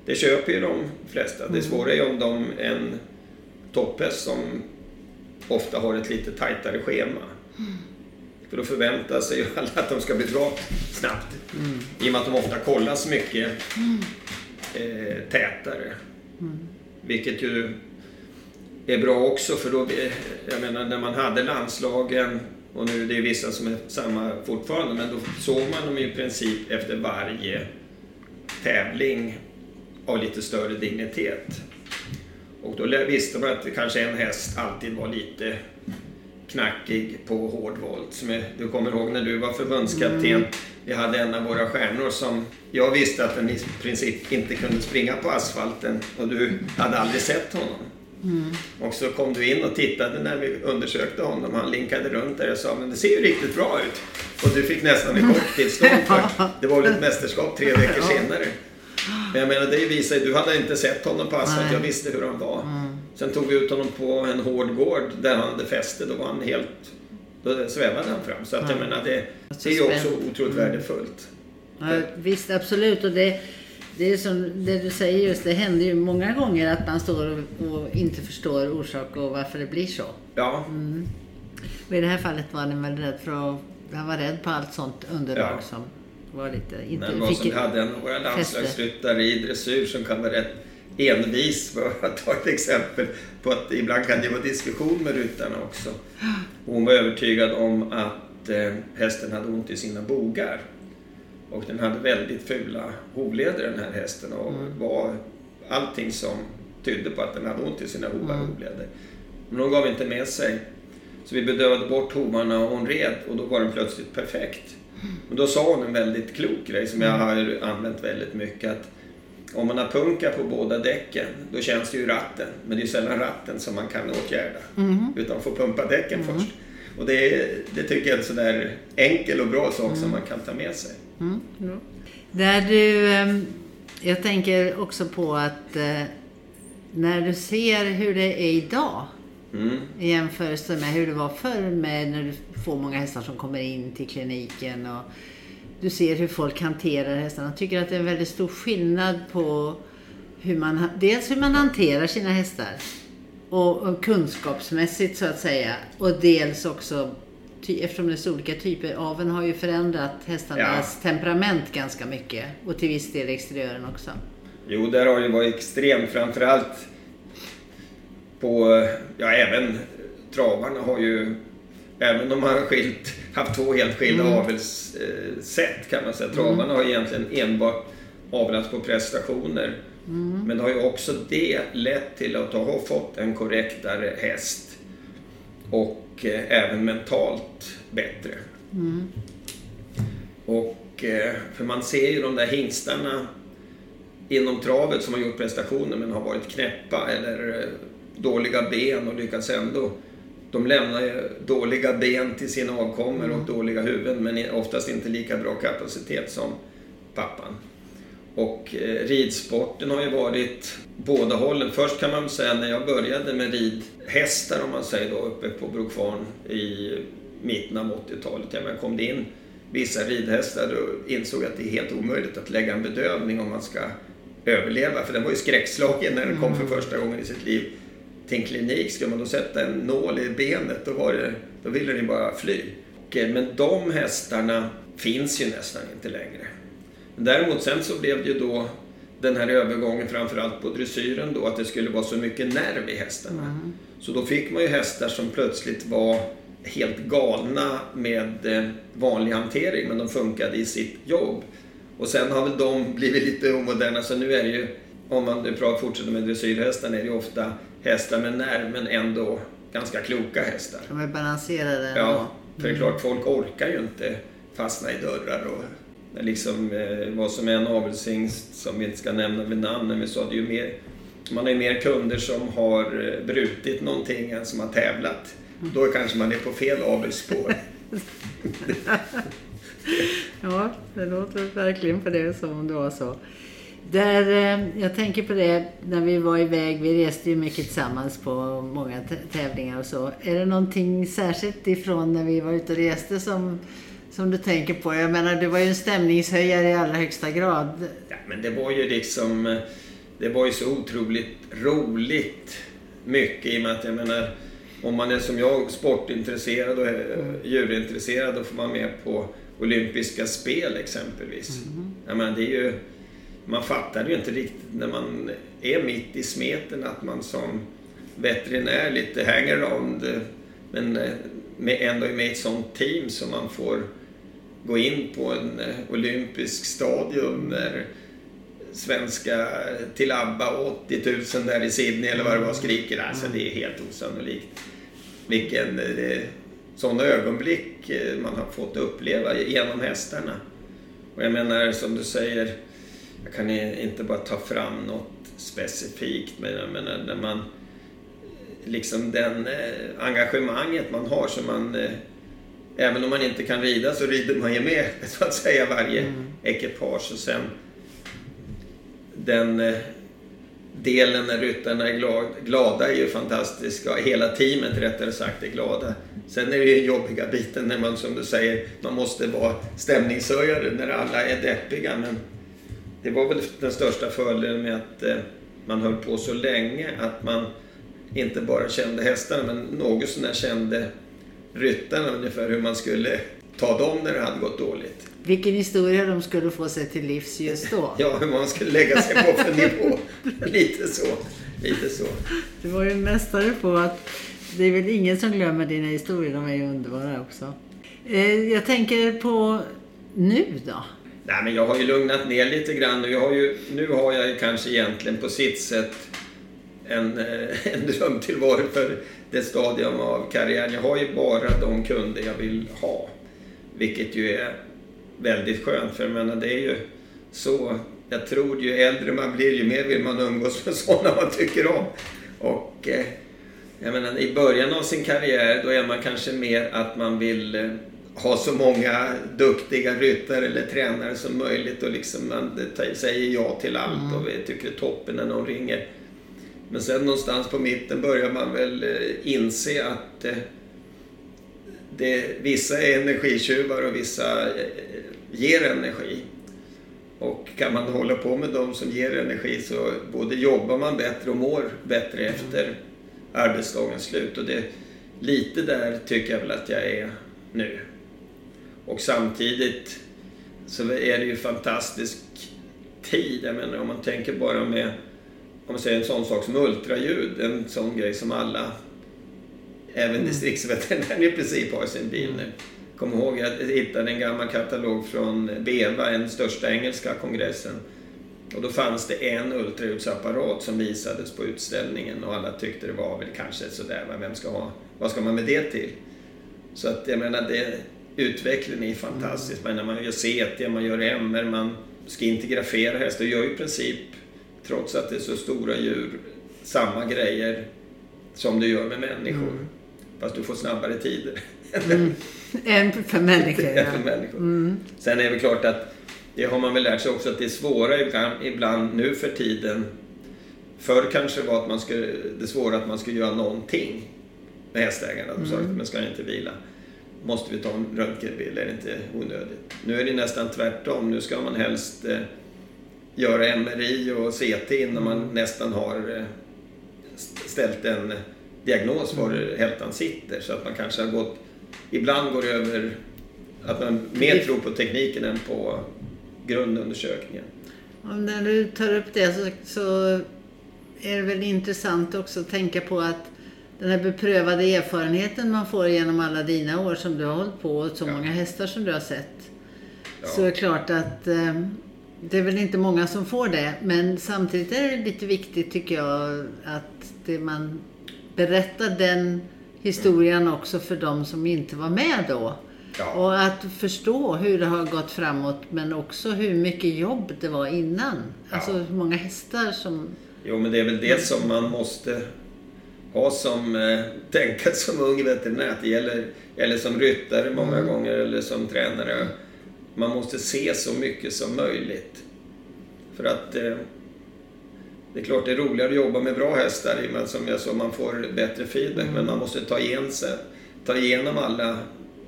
det köper ju de flesta. Det mm. svåra är ju om de en topphäst som ofta har ett lite tajtare schema. Mm. För då förväntar sig ju alla att de ska bli bra snabbt. Mm. I och med att de ofta kollas mycket mm. eh, tätare. Mm. Vilket ju är bra också för då, jag menar när man hade landslagen och nu det är vissa som är samma fortfarande men då såg man dem i princip efter varje tävling av lite större dignitet. Och då visste man att kanske en häst alltid var lite knackig på hårdvolt. Som du kommer ihåg när du var förbundskapten. Mm. Vi hade en av våra stjärnor som jag visste att den i princip inte kunde springa på asfalten och du hade aldrig sett honom. Mm. Och så kom du in och tittade när vi undersökte honom. Han linkade runt där och sa men det ser ju riktigt bra ut. Och du fick nästan ett chocktillstånd för (laughs) det var väl ett mästerskap tre veckor senare. Men jag menar det visar ju, du hade inte sett honom på asfalt, jag visste hur han var. Mm. Sen tog vi ut honom på en hård gård där han hade fäste, då var han helt, då svävade han fram. Så att jag menar det, det är ju också otroligt mm. värdefullt. Ja, visst, absolut. Och det, det är som det du säger just, det händer ju många gånger att man står och, och inte förstår orsak och varför det blir så. Ja. Mm. Och i det här fallet var han väl rädd för att, han var rädd på allt sånt underlag ja. som var lite... Inte, Men vad som hade en våra landslagsryttare i dressyr som kan vara rätt envis, för att ta ett exempel, på att ibland kan det vara diskussion med ryttarna också. Hon var övertygad om att eh, hästen hade ont i sina bogar. Och den hade väldigt fula hovleder den här hästen och mm. var allting som tydde på att den hade ont i sina hovar mm. hovleder. Men hon gav inte med sig. Så vi bedövade bort hovarna och hon red och då var den plötsligt perfekt. Och då sa hon en väldigt klok grej som jag mm. har använt väldigt mycket. Att om man har punka på båda däcken, då känns det ju ratten. Men det är sällan ratten som man kan åtgärda. Mm. Utan får pumpa däcken mm. först. Och det, det tycker jag är en sån där enkel och bra sak som mm. man kan ta med sig. Mm. Där du, ehm, jag tänker också på att eh, när du ser hur det är idag Mm. I jämförelse med hur det var förr med när du får många hästar som kommer in till kliniken och du ser hur folk hanterar hästarna. Jag tycker att det är en väldigt stor skillnad på hur man, dels hur man hanterar sina hästar och, och kunskapsmässigt så att säga och dels också eftersom det är så olika typer. Aveln har ju förändrat hästarnas ja. temperament ganska mycket och till viss del exteriören också. Jo, där har ju varit extremt. Framförallt på, ja även travarna har ju, även om har skilt, haft två helt skilda mm. avelssätt kan man säga. Travarna mm. har egentligen enbart avlats på prestationer. Mm. Men det har ju också det lett till att ha fått en korrektare häst och eh, även mentalt bättre. Mm. Och eh, för man ser ju de där hingstarna inom travet som har gjort prestationer men har varit knäppa eller eh, dåliga ben och lyckas ändå. De lämnar ju dåliga ben till sina avkommor och dåliga huvuden men oftast inte lika bra kapacitet som pappan. Och eh, ridsporten har ju varit båda hållen. Först kan man säga när jag började med ridhästar om man säger då uppe på Brokvarn i mitten av 80-talet. Ja, men kom det in vissa ridhästar då insåg jag att det är helt omöjligt att lägga en bedövning om man ska överleva. För den var ju skräckslagen när den kom för mm. första gången i sitt liv till en klinik, skulle man då sätta en nål i benet, då, var det, då ville den bara fly. Eh, men de hästarna finns ju nästan inte längre. Däremot sen så blev det ju då den här övergången framförallt på dressyren då att det skulle vara så mycket nerv i hästarna. Mm. Så då fick man ju hästar som plötsligt var helt galna med eh, vanlig hantering men de funkade i sitt jobb. Och sen har väl de blivit lite omoderna så nu är det ju, om man nu fortsätter med dressyrhästarna, är det ju ofta hästar med nerv men ändå ganska kloka hästar. De är balanserade ändå. Ja, för det är klart folk orkar ju inte fastna i dörrar och liksom eh, vad som är en avelshingst som vi inte ska nämna vid namn, men vi sa det ju mer man har ju mer kunder som har eh, brutit någonting än som har tävlat. Då kanske man är på fel avelsspår. (laughs) (laughs) Ja, det låter verkligen på det som det var så. Där, eh, jag tänker på det när vi var iväg, vi reste ju mycket tillsammans på många tä- tävlingar och så. Är det någonting särskilt ifrån när vi var ute och reste som, som du tänker på? Jag menar, du var ju en stämningshöjare i allra högsta grad. Ja, men det var ju liksom... Det var ju så otroligt roligt mycket i och med att jag menar om man är som jag sportintresserad och eh, djurintresserad då får man med på olympiska spel exempelvis. Jag menar, det är ju, man fattar ju inte riktigt när man är mitt i smeten att man som veterinär lite hangaround eh, men eh, med, ändå är med i ett sånt team som man får gå in på en eh, olympisk stadion där svenska till ABBA 80 000 där i Sydney eller vad det var skriker. Alltså det är helt osannolikt. Vilken sådana ögonblick man har fått uppleva genom hästarna. Och jag menar som du säger, jag kan inte bara ta fram något specifikt men jag menar när man liksom den eh, engagemanget man har så man eh, Även om man inte kan rida så rider man ju med (laughs) så att säga varje ekipage och sen den eh, delen när ryttarna är glad, glada är ju fantastisk. Ja, hela teamet rättare sagt är glada. Sen är det ju jobbiga biten när man som du säger, man måste vara stämningshöjare när alla är deppiga. Men det var väl den största fördelen med att eh, man höll på så länge att man inte bara kände hästarna men något sånär kände ryttarna ungefär hur man skulle ta dem när det hade gått dåligt. Vilken historia de skulle få sig till livs just då. (laughs) Ja, hur man skulle lägga sig på för nivå. Lite så. Lite så. Du var ju en mästare på att det är väl ingen som glömmer dina historier. De är ju underbara också. Eh, jag tänker på nu då. Nej, men jag har ju lugnat ner lite grann och Jag har ju, nu har jag ju kanske egentligen på sitt sätt en, eh, (laughs) en drömtillvaro för det stadium av karriären. Jag har ju bara de kunder jag vill ha. Vilket ju är väldigt skönt för jag menar det är ju så. Jag tror ju äldre man blir ju mer vill man umgås (laughs) med sådana man tycker om. Och eh, jag menar i början av sin karriär då är man kanske mer att man vill eh, ha så många duktiga ryttare eller tränare som möjligt och liksom man säger ja till allt och vi tycker det är toppen när någon ringer. Men sen någonstans på mitten börjar man väl eh, inse att eh, det, vissa är energitjuvar och vissa eh, ger energi. Och kan man hålla på med de som ger energi så både jobbar man bättre och mår bättre efter arbetsdagens slut. Och det, lite där tycker jag väl att jag är nu. Och samtidigt så är det ju fantastisk tid. Jag menar om man tänker bara med om man säger en sån sak som ultraljud, en sån grej som alla, även distriktsveterinärer i princip har i sin bil nu. Kom ihåg, jag hittade en gammal katalog från BEVA, den största engelska kongressen. Och då fanns det en ultraljudsapparat som visades på utställningen och alla tyckte det var väl kanske sådär, vem ska ha, vad ska man med det till? Så att jag menar, det, utvecklingen är fantastisk. Men när man gör CT, man gör MR, man ska integrafera hästar, gör i princip, trots att det är så stora djur, samma grejer som du gör med människor. Fast du får snabbare tider. En för människor, än för människor. (laughs) Sen är det klart att det har man väl lärt sig också att det är svåra ibland, ibland nu för tiden. Förr kanske det var att man skulle, det svåra att man skulle göra någonting med hästägarna. De sa men ska ni inte vila? Måste vi ta en röntgenbild? Är det inte onödigt? Nu är det nästan tvärtom. Nu ska man helst eh, göra MRI och CT innan man nästan har eh, st- ställt en diagnos var hältan sitter. Så att man kanske har gått... Ibland går det över att man mer tror på tekniken än på grundundersökningen. Och när du tar upp det så, så är det väl intressant också att tänka på att den här beprövade erfarenheten man får genom alla dina år som du har hållit på och så Ja. många hästar som du har sett. Ja. Så är det klart att eh, det är väl inte många som får det. Men samtidigt är det lite viktigt tycker jag att det man berättar den historien också för de som inte var med då. Ja. Och att förstå hur det har gått framåt men också hur mycket jobb det var innan. Alltså hur många hästar som... Jo, men det är väl det som man måste ha som, eh, tänka som ung veterinär. Det gäller, eller som ryttare många gånger, eller som tränare. Man måste se så mycket som möjligt. För att eh, det är klart det är roligare att jobba med bra hästar, i och med som jag sa, man får bättre feedback. Men man måste ta, igen sig, ta igenom alla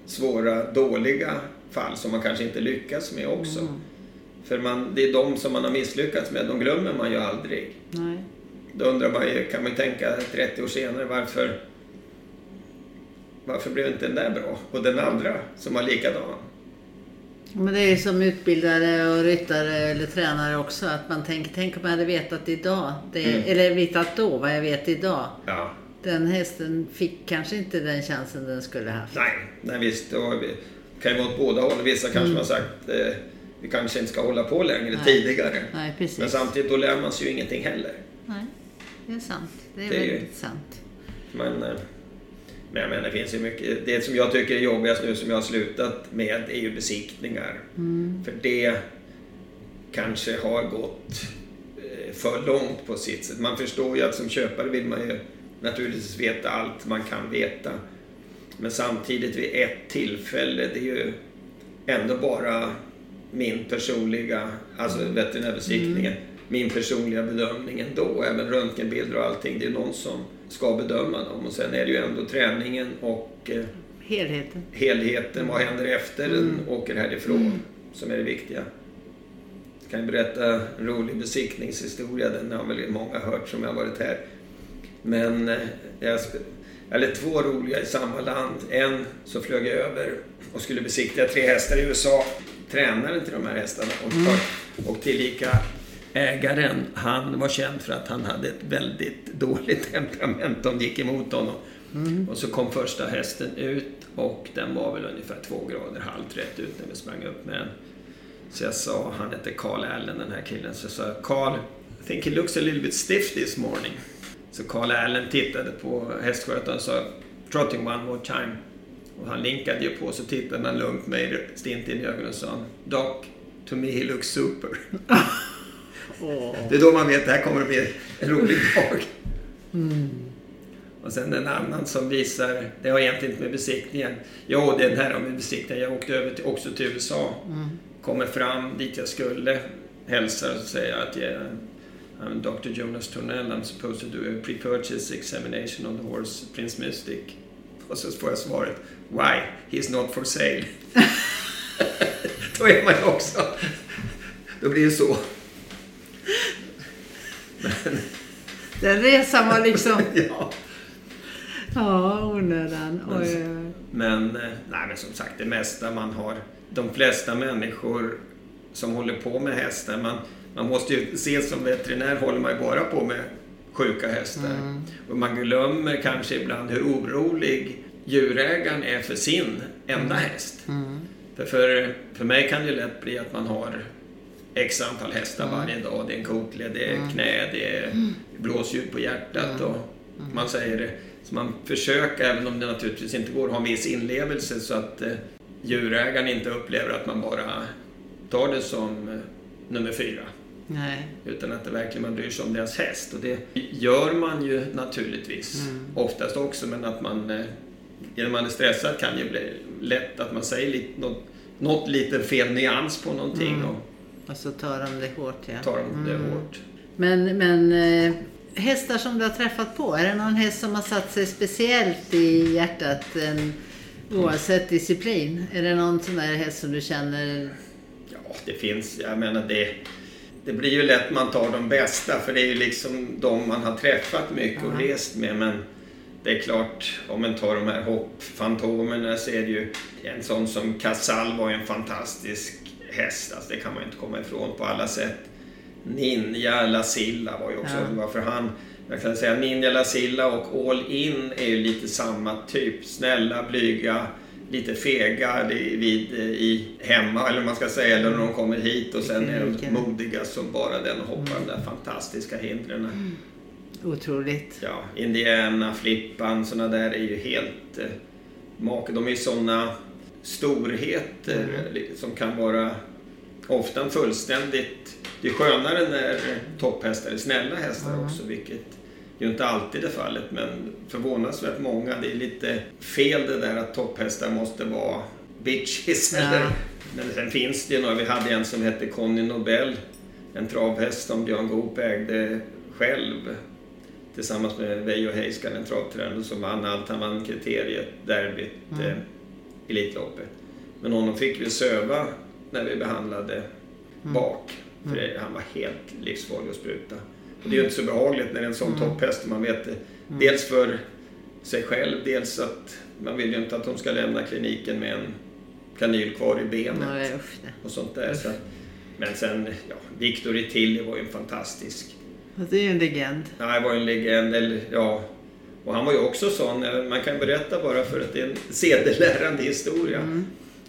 svåra, dåliga fall som man kanske inte lyckas med också. För man, det är de som man har misslyckats med, de glömmer man ju aldrig. Nej. Då undrar man ju, kan man tänka 30 år senare, varför, varför blev inte den där bra? Och den andra som var likadan? Men det är som utbildare och ryttare eller tränare också. Att man tänker, tänk om jag hade vetat idag. Det, Mm. Eller vetat då vad jag vet idag. Ja, Den hästen fick kanske inte den chansen den skulle haft. nej, nej visst. Och vi kan ju vara åt båda håll. Vissa kanske har sagt, eh, vi kanske inte ska hålla på längre Nej. tidigare. Nej, precis. Men samtidigt, då lär man sig ju ingenting heller. Nej, det är sant. Det är Det är ju- väldigt sant. Men, eh, men jag menar, det finns ju mycket. Det som jag tycker är jobbigast nu som jag har slutat med är ju besiktningar. För det kanske har gått eh, för långt på sitt sätt. Man förstår ju att som köpare vill man ju naturligtvis veta allt man kan veta. Men samtidigt vid ett tillfälle, det är ju ändå bara min personliga, alltså veterinärbesiktningen, min personliga bedömning ändå. Även röntgenbilder och allting, det är någon som ska bedöma dem. Och sen är det ju ändå träningen och eh, Helheten. helheten, vad händer efter den åker härifrån, som är det viktiga. Jag kan berätta en rolig besiktningshistoria, den har väl många hört som jag har varit här. Men eh, jag, eller två roliga i samma land. En så flög jag över och skulle besiktiga tre hästar i USA. Tränaren till de här hästarna och, och tillika ägaren, han var känd för att han hade ett väldigt (laughs) dåligt temperament. De gick emot honom. Och så kom första hästen ut och den var väl ungefär två grader halvt rätt ut när vi sprang upp med den. Så jag sa, han hette Carl Allen den här killen, så jag sa Carl, I think he looks a little bit stiff this morning. Så Carl Allen tittade på hästskötaren och sa Trotting one more time. Och han linkade ju på så tittade han lugnt mig stint in i ögonen och sa Doc, to me he looks super. (laughs) Det är då man vet att det här kommer att bli en rolig dag. Och sen en annan som visar, det har egentligen inte med besiktningen. Jo, den här har med besiktningen. Jag åkte över till, också till USA. Kommer fram dit jag skulle, hälsar och säger att jag I'm Dr. Jonas Tornell, I'm supposed to do a pre-purchase examination on the horse Prince Mystic. Och så får jag svaret, Why? He's not for sale. (laughs) Då är man ju också... Då blir det så. Den resan var liksom... (laughs) Ja. ja, onödan. Oj, oj. Men, eh, nej, men som sagt, det mesta man har... De flesta människor som håller på med hästar, man, man måste ju se som veterinär håller man ju bara på med sjuka hästar. Och man glömmer kanske ibland hur orolig djurägaren är för sin enda häst. För, för, för mig kan det ju lätt bli att man har X antal hästar varje dag. Det är en kotled, det är knä, det är blåsljud på hjärtat och man säger det. Så man försöker, även om det naturligtvis inte går, ha en viss inlevelse så att eh, djurägaren inte upplever att man bara tar det som eh, nummer fyra. Nej. Utan att det verkligen man bryr sig om deras häst. Och det gör man ju naturligtvis oftast också, men att man eh, genom man är stressad kan ju bli lätt att man säger lite, något, något lite fel nyans på någonting och Och så tar de det hårt, ja. tar dem det hårt. Men, men eh, hästar som du har träffat på, är det någon häst som har satt sig speciellt i hjärtat en, oavsett disciplin? Är det någon sån där häst som du känner... Ja, det finns. Jag menar det. Det blir ju lätt man tar de bästa för det är ju liksom de man har träffat mycket och rest med. Men det är klart, om man tar de här hoppfantomerna så är det ju en sån som Casall var ju en fantastisk häst, alltså, det kan man ju inte komma ifrån på alla sätt. Ninja Lasilla var ju också, Ja. varför han, jag kan säga Ninja Lasilla och All In är ju lite samma typ. Snälla, blyga, lite fega vid, eh, i hemma eller man ska säga, eller när de kommer hit och sen är de modiga som bara den och hoppar de där fantastiska hindren. Otroligt. Ja, Indiana, Flippan, sådana där är ju helt eh, make. De är ju sådana storheter li- som kan vara ofta en fullständigt... Det är skönare när topphästar är snälla hästar också, vilket ju inte alltid är fallet, men förvånansvärt många. Det är lite fel det där att topphästar måste vara bitches. Ja. Eller, men sen finns det ju några. Vi hade en som hette Conny Nobel, en travhäst som Björn Goop ägde själv tillsammans med Veijo Heiskanen, en travtränare som vann allt. Han vann kriteriet, derbyt, eh, Elitloppet. Men honom fick vi söva när vi behandlade bak. För det, han var helt livsfarlig att spruta. Och det är ju inte så behagligt när det är en sån topphäst. Man vet det. Dels för sig själv, dels att man vill ju inte att de ska lämna kliniken med en kanyl kvar i benet Nej, usch det. och sånt där. Så, men sen, ja, Victor Itilli var ju en fantastisk Det är ju en legend. Han var ju en legend. Eller, ja. Och han var ju också sån, eh, man kan berätta bara för att det är en sedelärande historia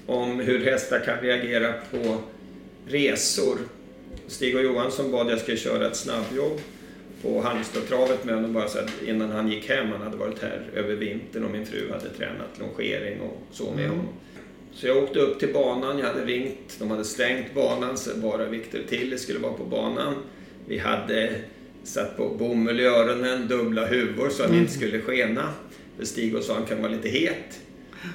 om hur hästar kan reagera på resor. Stig och Johansson bad jag skulle köra ett snabbjobb på Halmstadtravet med honom bara så att innan han gick hem. Han hade varit här över vintern och min fru hade tränat longering och så med honom. Så jag åkte upp till banan, jag hade ringt, de hade stängt banan så bara Victor Tilly skulle vara på banan. Vi hade satt på bomull i öronen, dubbla huvor så att det inte skulle skena. För Stig och sa han kan vara lite het.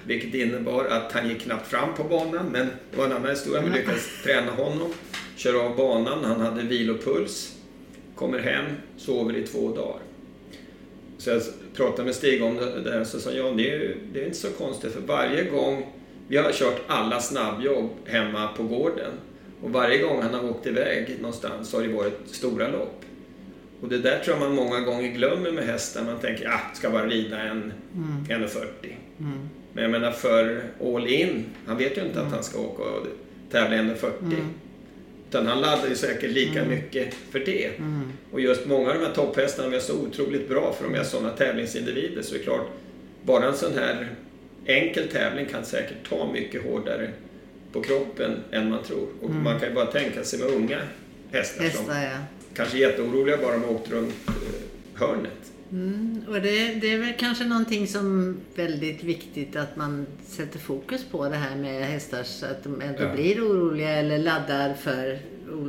Vilket innebar att han gick knappt fram på banan, men det var en annan historia. Vi lyckades träna honom, köra av banan, han hade vilopuls. Kommer hem, sover i två dagar. Så jag pratade med Stig om det där och så sa han, ja det är, det är inte så konstigt för varje gång vi har kört alla snabbjobb hemma på gården och varje gång han har åkt iväg någonstans så har det varit stora lopp. Och det där tror jag man många gånger glömmer med hästar. Man tänker, ah, ska bara rida en 1,40. Men jag menar för all in, han vet ju inte att han ska åka och tävla 1,40. Utan han laddar ju säkert lika mycket för det. Och just många av de här topphästarna är så otroligt bra för de är sådana tävlingsindivider. Så det är klart, bara en sån här enkel tävling kan säkert ta mycket hårdare på kroppen än man tror. Och man kan ju bara tänka sig med unga hästar, som Hästar ja. kanske är jätteoroliga bara de åkt runt eh, hörnet. Mm, och det, det är väl kanske någonting som är väldigt viktigt att man sätter fokus på det här med hästar så att de ändå Ja. blir oroliga eller laddar för,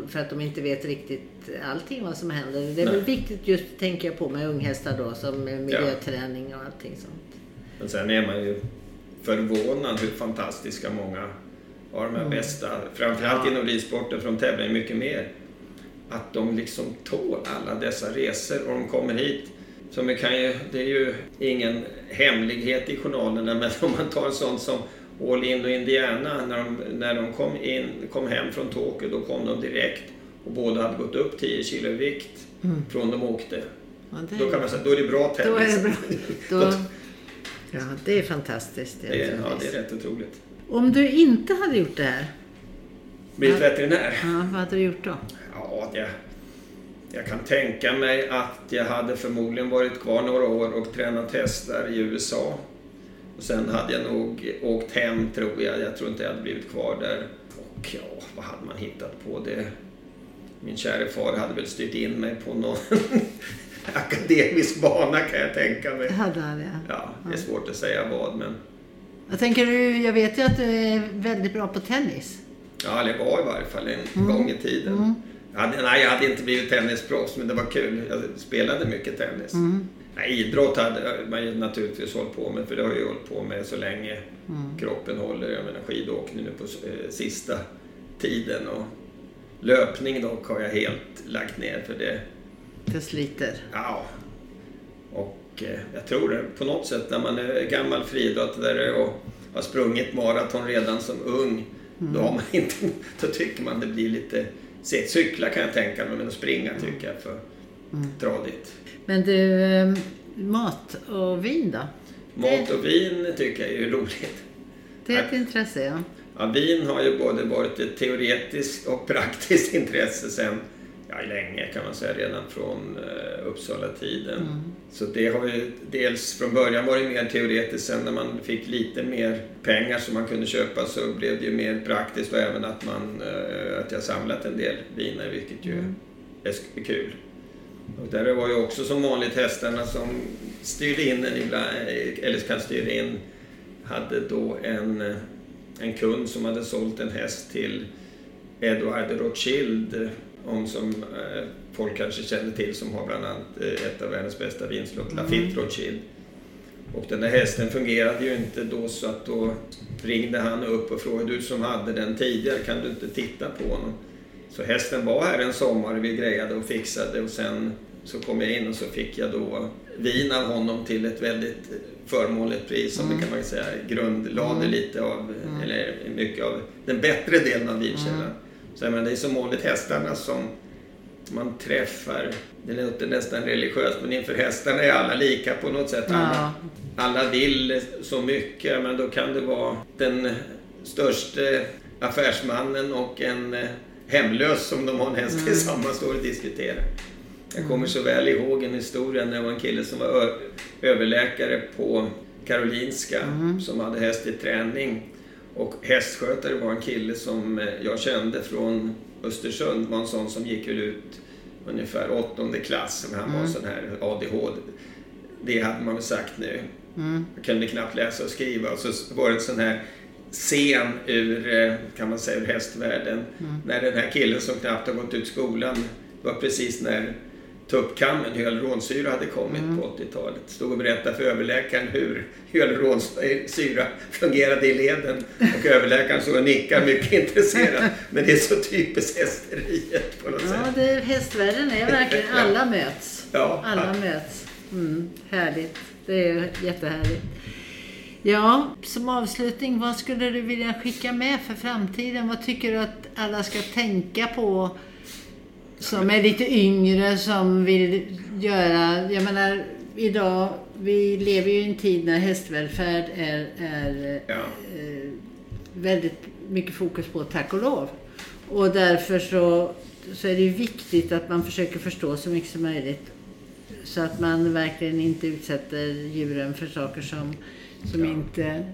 för att de inte vet riktigt allting vad som händer. Det är Nej. väl viktigt just, tänker jag på, med unghästar då som miljöträning och allting sånt. Men sen är man ju förvånad hur fantastiska många av de här bästa, framförallt Ja. inom ridsporten, för de tävlar ju mycket mer. Att de liksom tål alla dessa resor och de kommer hit. Man kan ju, det är ju ingen hemlighet i journalerna, (laughs) men om man tar en sån som All In och Indiana, när de, när de kom, in, kom hem från Tokyo, då kom de direkt och båda hade gått upp 10 kilo i vikt från de åkte. Ja, det, Då kan man säga, då är det bra då är det bra. (laughs) Då, ja, det är fantastiskt. Det Det är, är ja, det är rätt otroligt. Om du inte hade gjort det här, Blivit veterinär? ja, vad hade du gjort då? Ja, det, jag kan tänka mig att jag hade förmodligen varit kvar några år och tränat hästar i USA. Och sen hade jag nog åkt hem tror jag. Jag tror inte jag hade blivit kvar där. Och ja, vad hade man hittat på det? Min käre far hade väl styrt in mig på någon (laughs) akademisk bana kan jag tänka mig. Det hade han, ja. Ja, det är svårt att säga vad men Jag tänker, du- jag vet ju att du är väldigt bra på tennis. Ja, eller var i varje fall en gång i tiden. Jag hade, nej, jag hade inte blivit tennisproffs, men det var kul. Jag spelade mycket tennis. Nej, idrott hade man ju naturligtvis hållit på med, för det har jag ju hållit på med så länge kroppen håller. Jag menar skidåkning nu på eh, sista tiden och löpning dock har jag helt lagt ner för det. Det sliter. Ja. Och eh, jag tror det på något sätt när man är gammal friidrottare och har sprungit maraton redan som ung. Då, har man (laughs) inte, då tycker man det blir lite segt. Cykla kan jag tänka mig, men att springa tycker jag är för tradigt. Men du, eh, mat och vin då? Mat och vin tycker jag är roligt. Det är ett intresse, ja. Ja, vin har ju både varit ett teoretiskt och praktiskt (laughs) intresse sen ja, länge kan man säga, redan från uh, Uppsala-tiden. Mm. Så det har ju dels från början varit mer teoretiskt, sen när man fick lite mer pengar som man kunde köpa så blev det ju mer praktiskt och även att, man, uh, att jag samlat en del viner, vilket ju mm. är kul. Och där var ju också som vanligt hästarna som styrde in en ibland, eller kan styra in, hade då en, en kund som hade sålt en häst till Edward Rothschild, om som eh, folk kanske känner till, som har bland annat eh, ett av världens bästa vinslott, mm. Lafitte Rothschild. Och den där hästen fungerade ju inte då så att då ringde han upp och frågade, du som hade den tidigare, kan du inte titta på honom? Så hästen var här en sommar, vi grejade och fixade och sen så kom jag in och så fick jag då vin av honom till ett väldigt förmånligt pris som mm. kan man säga grundlade mm. lite av, mm. eller mycket av den bättre delen av vinkällan. Mm. Så men det är som vanligt hästarna som man träffar. Det låter nästan religiöst men inför hästarna är alla lika på något sätt. Alla, alla vill så mycket men då kan det vara den största affärsmannen och en hemlös som de har en häst mm. tillsammans står och diskuterar. Jag kommer mm. så väl ihåg en historia när det var en kille som var överläkare på Karolinska mm. som hade häst i träning. Och hästskötare var en kille som eh, jag kände från Östersund, var en sån som gick ut ungefär åttonde klass, han var mm. sån här ADHD. Det hade man väl sagt nu. Mm. Jag kunde knappt läsa och skriva och så var det en sån här scen ur, eh, kan man säga, ur hästvärlden. Mm. När den här killen som knappt har gått ut skolan, det var precis när tuppkammen, hyaluronsyra, hade kommit mm. på 80-talet. Stod och berättade för överläkaren hur hyaluronsyra fungerade i leden. Och överläkaren stod och nickade mycket intresserad. Men det är så typiskt hästeriet på något ja, sätt. Ja, hästvärlden är verkligen, (laughs) alla möts. Ja. Alla möts. Mm, härligt. Det är jättehärligt. Ja, som avslutning, vad skulle du vilja skicka med för framtiden? Vad tycker du att alla ska tänka på som är lite yngre, som vill göra... Jag menar, idag, vi lever ju i en tid när hästvälfärd är, är ja. eh, väldigt mycket fokus på, tack och lov. Och därför så, så är det ju viktigt att man försöker förstå så mycket som möjligt. Så att man verkligen inte utsätter djuren för saker som som ja. inte...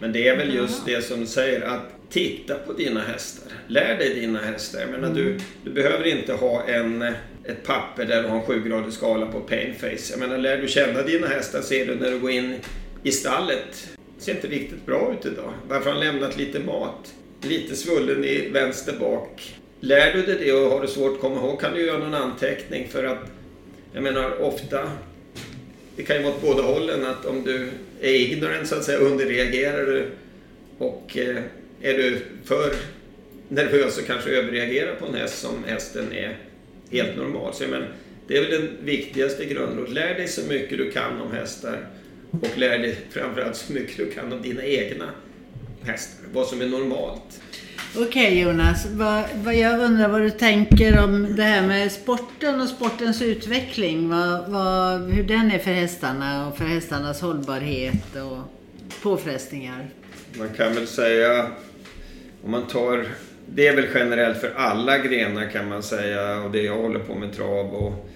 Men det är väl just det som säger att titta på dina hästar. Lär dig dina hästar. Jag menar, mm. du, du behöver inte ha en, ett papper där du har en sjugradig skala på painface. Jag menar, lär du känna dina hästar ser du när du går in i stallet. Det ser inte riktigt bra ut idag. Varför har han lämnat lite mat? Lite svullen i vänster bak. Lär du dig det och har du svårt att komma ihåg kan du göra någon anteckning för att jag menar ofta det kan ju vara åt båda hållen att om du är ignorant så att säga underreagerar du och eh, är du för nervös och kanske överreagerar på en häst som hästen är helt normal. Så men, det är väl den viktigaste grunden. Lär dig så mycket du kan om hästar och lär dig framförallt så mycket du kan om dina egna hästar. Vad som är normalt. Okej okay, Jonas, vad, vad, jag undrar vad du tänker om det här med sporten och sportens utveckling. Vad, vad, hur den är för hästarna och för hästarnas hållbarhet och påfrestningar. Man kan väl säga, om man tar, det är väl generellt för alla grenar kan man säga och det jag håller på med trav och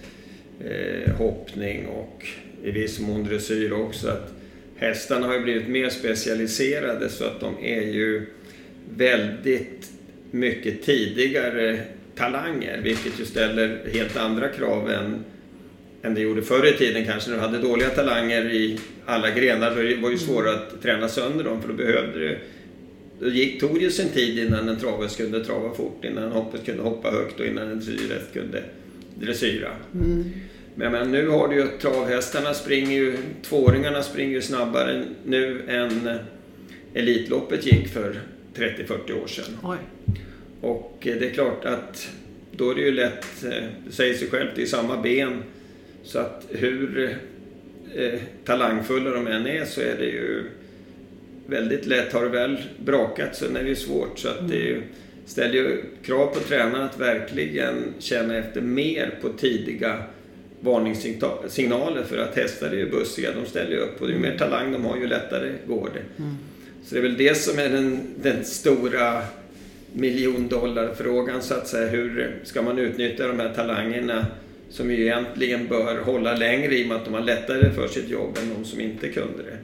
eh, hoppning och i viss mån dressyr också. Att hästarna har ju blivit mer specialiserade så att de är ju väldigt mycket tidigare talanger, vilket ju ställer helt andra krav än, än det gjorde förr i tiden kanske när du hade dåliga talanger i alla grenar. Då var det ju svårare att träna sönder dem för då behövde du det gick, tog ju sin tid innan en travhäst kunde trava fort, innan en hoppet kunde hoppa högt och innan en dressyrhäst kunde dressyra. Mm. Men, men nu har du ju travhästarna springer ju, tvååringarna springer ju snabbare nu än Elitloppet gick för 30-40 år sedan. Oj. Och eh, det är klart att då är det ju lätt, eh, det säger sig självt, det är samma ben. Så att hur eh, talangfulla de än är så är det ju väldigt lätt. Har det väl brakat så är det ju svårt. Så att det mm. ställer ju krav på tränaren att verkligen känna efter mer på tidiga varningssignaler för att hästar är ju bussiga, de ställer ju upp och ju mer talang de har ju lättare går det. Mm. Så det är väl det som är den, den stora miljondollarfrågan så att säga. Hur ska man utnyttja de här talangerna som ju egentligen bör hålla längre i och med att de har lättare för sitt jobb än de som inte kunde det.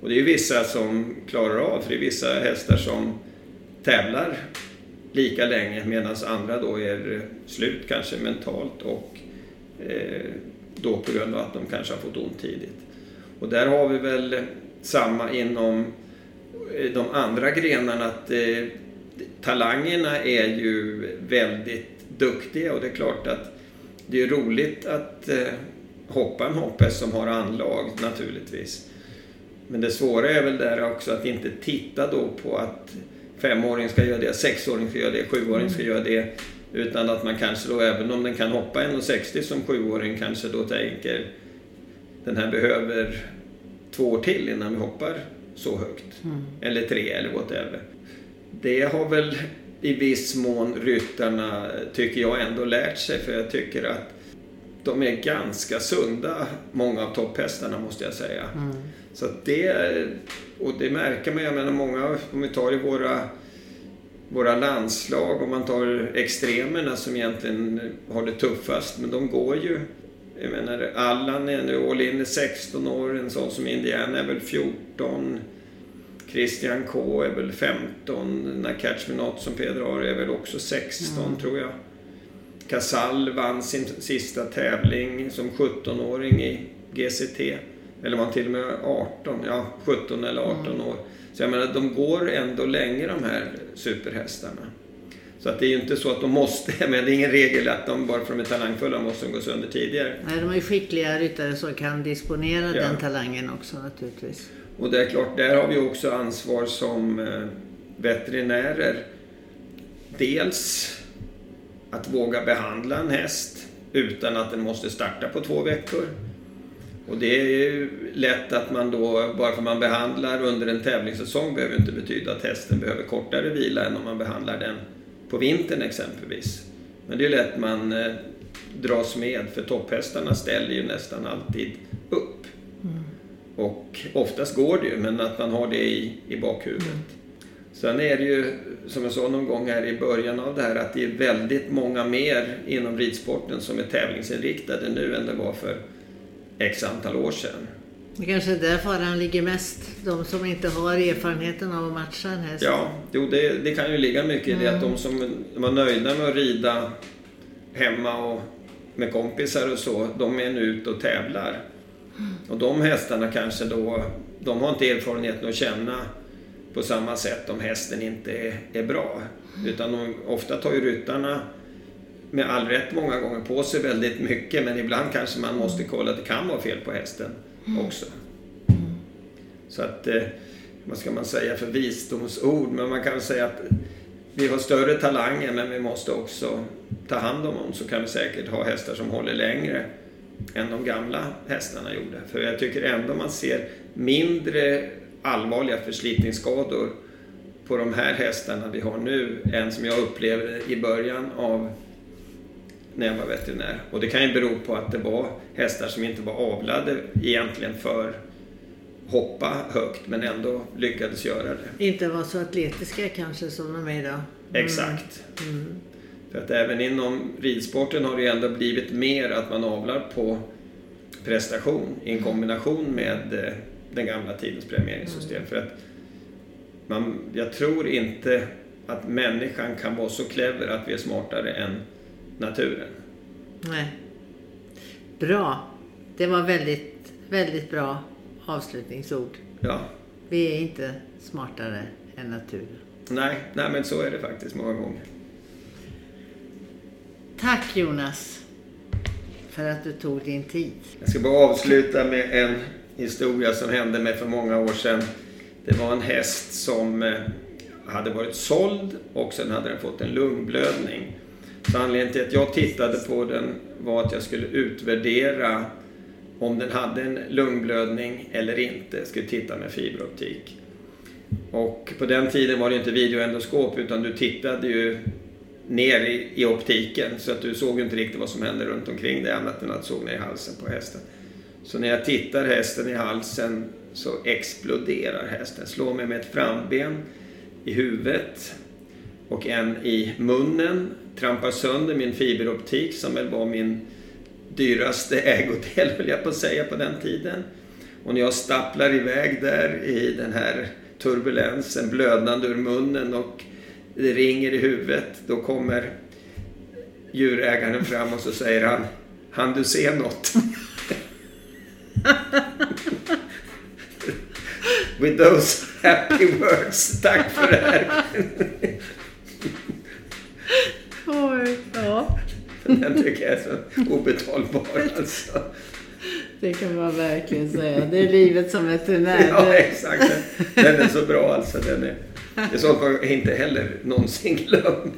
Och det är ju vissa som klarar av, för det är vissa hästar som tävlar lika länge medan andra då är slut kanske mentalt och eh, då på grund av att de kanske har fått ont tidigt. Och där har vi väl samma inom eh, de andra grenarna att eh, talangerna är ju väldigt duktiga och det är klart att det är roligt att eh, hoppa en hopphäst som har anlag naturligtvis. Men det svåra är väl där också att inte titta då på att femåring ska göra det, sexåring ska göra det, sjuåring ska göra det. Utan att man kanske då, även om den kan hoppa 1,60 som sjuåring, kanske då tänker den här behöver två år till innan vi hoppar så högt. Mm. Eller tre eller whatever. Det har väl i viss mån ryttarna, tycker jag, ändå lärt sig. För jag tycker att de är ganska sunda, många av topphästarna måste jag säga. Mm. Så det, och det märker man, jag menar många, om vi tar i våra, våra landslag, om man tar extremerna som egentligen har det tuffast, men de går ju jag menar, Allan är nu all in 16 år, en sån som Indiana är väl 14. Christian K är väl 15. När Catch Me Not som Peder har är väl också 16 mm. tror jag. Casall vann sin sista tävling som 17-åring i GCT. Eller var han till och med 18? Ja, 17 eller 18 mm. år. Så jag menar, de går ändå länge de här superhästarna. Så att det är ju inte så att de måste, (laughs) men det är ingen regel att de bara för att de är talangfulla måste de gå sönder tidigare. Nej, de är skickliga ryttare som kan disponera ja. den talangen också naturligtvis. Och det är klart, där har vi också ansvar som eh, veterinärer. Dels att våga behandla en häst utan att den måste starta på två veckor. Och det är ju lätt att man då, bara för att man behandlar under en tävlingssäsong behöver inte betyda att hästen behöver kortare vila än om man behandlar den på vintern exempelvis. Men det är lätt man eh, dras med för topphästarna ställer ju nästan alltid upp. Mm. Och oftast går det ju, men att man har det i, i bakhuvudet. Mm. Sen är det ju, som jag sa någon gång här i början av det här, att det är väldigt många mer inom ridsporten som är tävlingsinriktade nu än det var för X antal år sedan. Det kanske är där faran ligger mest. De som inte har erfarenheten av att matcha en häst. Ja, jo, det, det kan ju ligga mycket i det att de mm. som var nöjda med att rida hemma och med kompisar och så, de är nu ute och tävlar. Och de hästarna kanske då, de har inte erfarenheten att känna på samma sätt om hästen inte är, är bra. Utan de, ofta tar ju ryttarna med all rätt många gånger på sig väldigt mycket men ibland kanske man måste kolla att det kan vara fel på hästen också. Så att, eh, vad ska man säga för visdomsord, men man kan säga att vi har större talanger men vi måste också ta hand om dem så kan vi säkert ha hästar som håller längre än de gamla hästarna gjorde. För jag tycker ändå man ser mindre allvarliga förslitningsskador på de här hästarna vi har nu än som jag upplevde i början av när jag var veterinär. Och det kan ju bero på att det var hästar som inte var avlade egentligen för hoppa högt men ändå lyckades göra det. Inte var så atletiska kanske som de är idag. Mm. Exakt. Mm. För att även inom ridsporten har det ju ändå blivit mer att man avlar på prestation i en kombination med eh, den gamla tidens premieringssystem. Mm. För att man, jag tror inte att människan kan vara så clever att vi är smartare än naturen. Nej. Bra. Det var väldigt, väldigt bra avslutningsord. Ja. Vi är inte smartare än naturen. Nej, nej men så är det faktiskt många gånger. Tack Jonas för att du tog din tid. Jag ska bara avsluta med en historia som hände mig för många år sedan. Det var en häst som eh, hade varit såld och sen hade den fått en lungblödning. Så anledningen till att jag tittade på den var att jag skulle utvärdera om den hade en lungblödning eller inte. Jag skulle titta med fiberoptik. Och på den tiden var det inte videoendoskop utan du tittade ju ner i, i optiken så att du såg inte riktigt vad som hände runt omkring dig annat än att du såg ner i halsen på hästen. Så när jag tittar hästen i halsen så exploderar hästen. Slår mig med ett framben i huvudet och en i munnen. Trampar sönder min fiberoptik som väl var min dyraste ägodel, höll jag på att säga, på den tiden. Och när jag stapplar iväg där i den här turbulensen, blödande ur munnen och det ringer i huvudet, då kommer djurägaren fram och så säger han, han du se något? (laughs) With those happy words, tack för det här. Oj, ja. (laughs) Den tycker jag är så obetalbar alltså. Det kan man verkligen säga. Det är livet som veterinär. Ja, exakt. Den är så bra alltså. Den är, det är sånt man inte heller någonsin glömmer.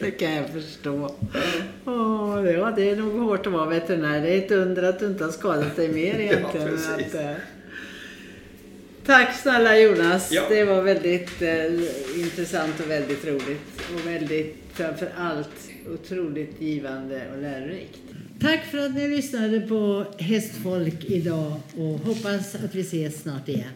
det kan jag förstå. Åh, ja, det är nog hårt att vara veterinär. Det är ett under att du inte har skadat dig mer (laughs) egentligen. precis. Att, eh, Tack snälla Jonas. Ja. Det var väldigt eh, intressant och väldigt roligt. Och väldigt, framför allt, otroligt givande och lärorikt. Tack för att ni lyssnade på Hästfolk idag och hoppas att vi ses snart igen.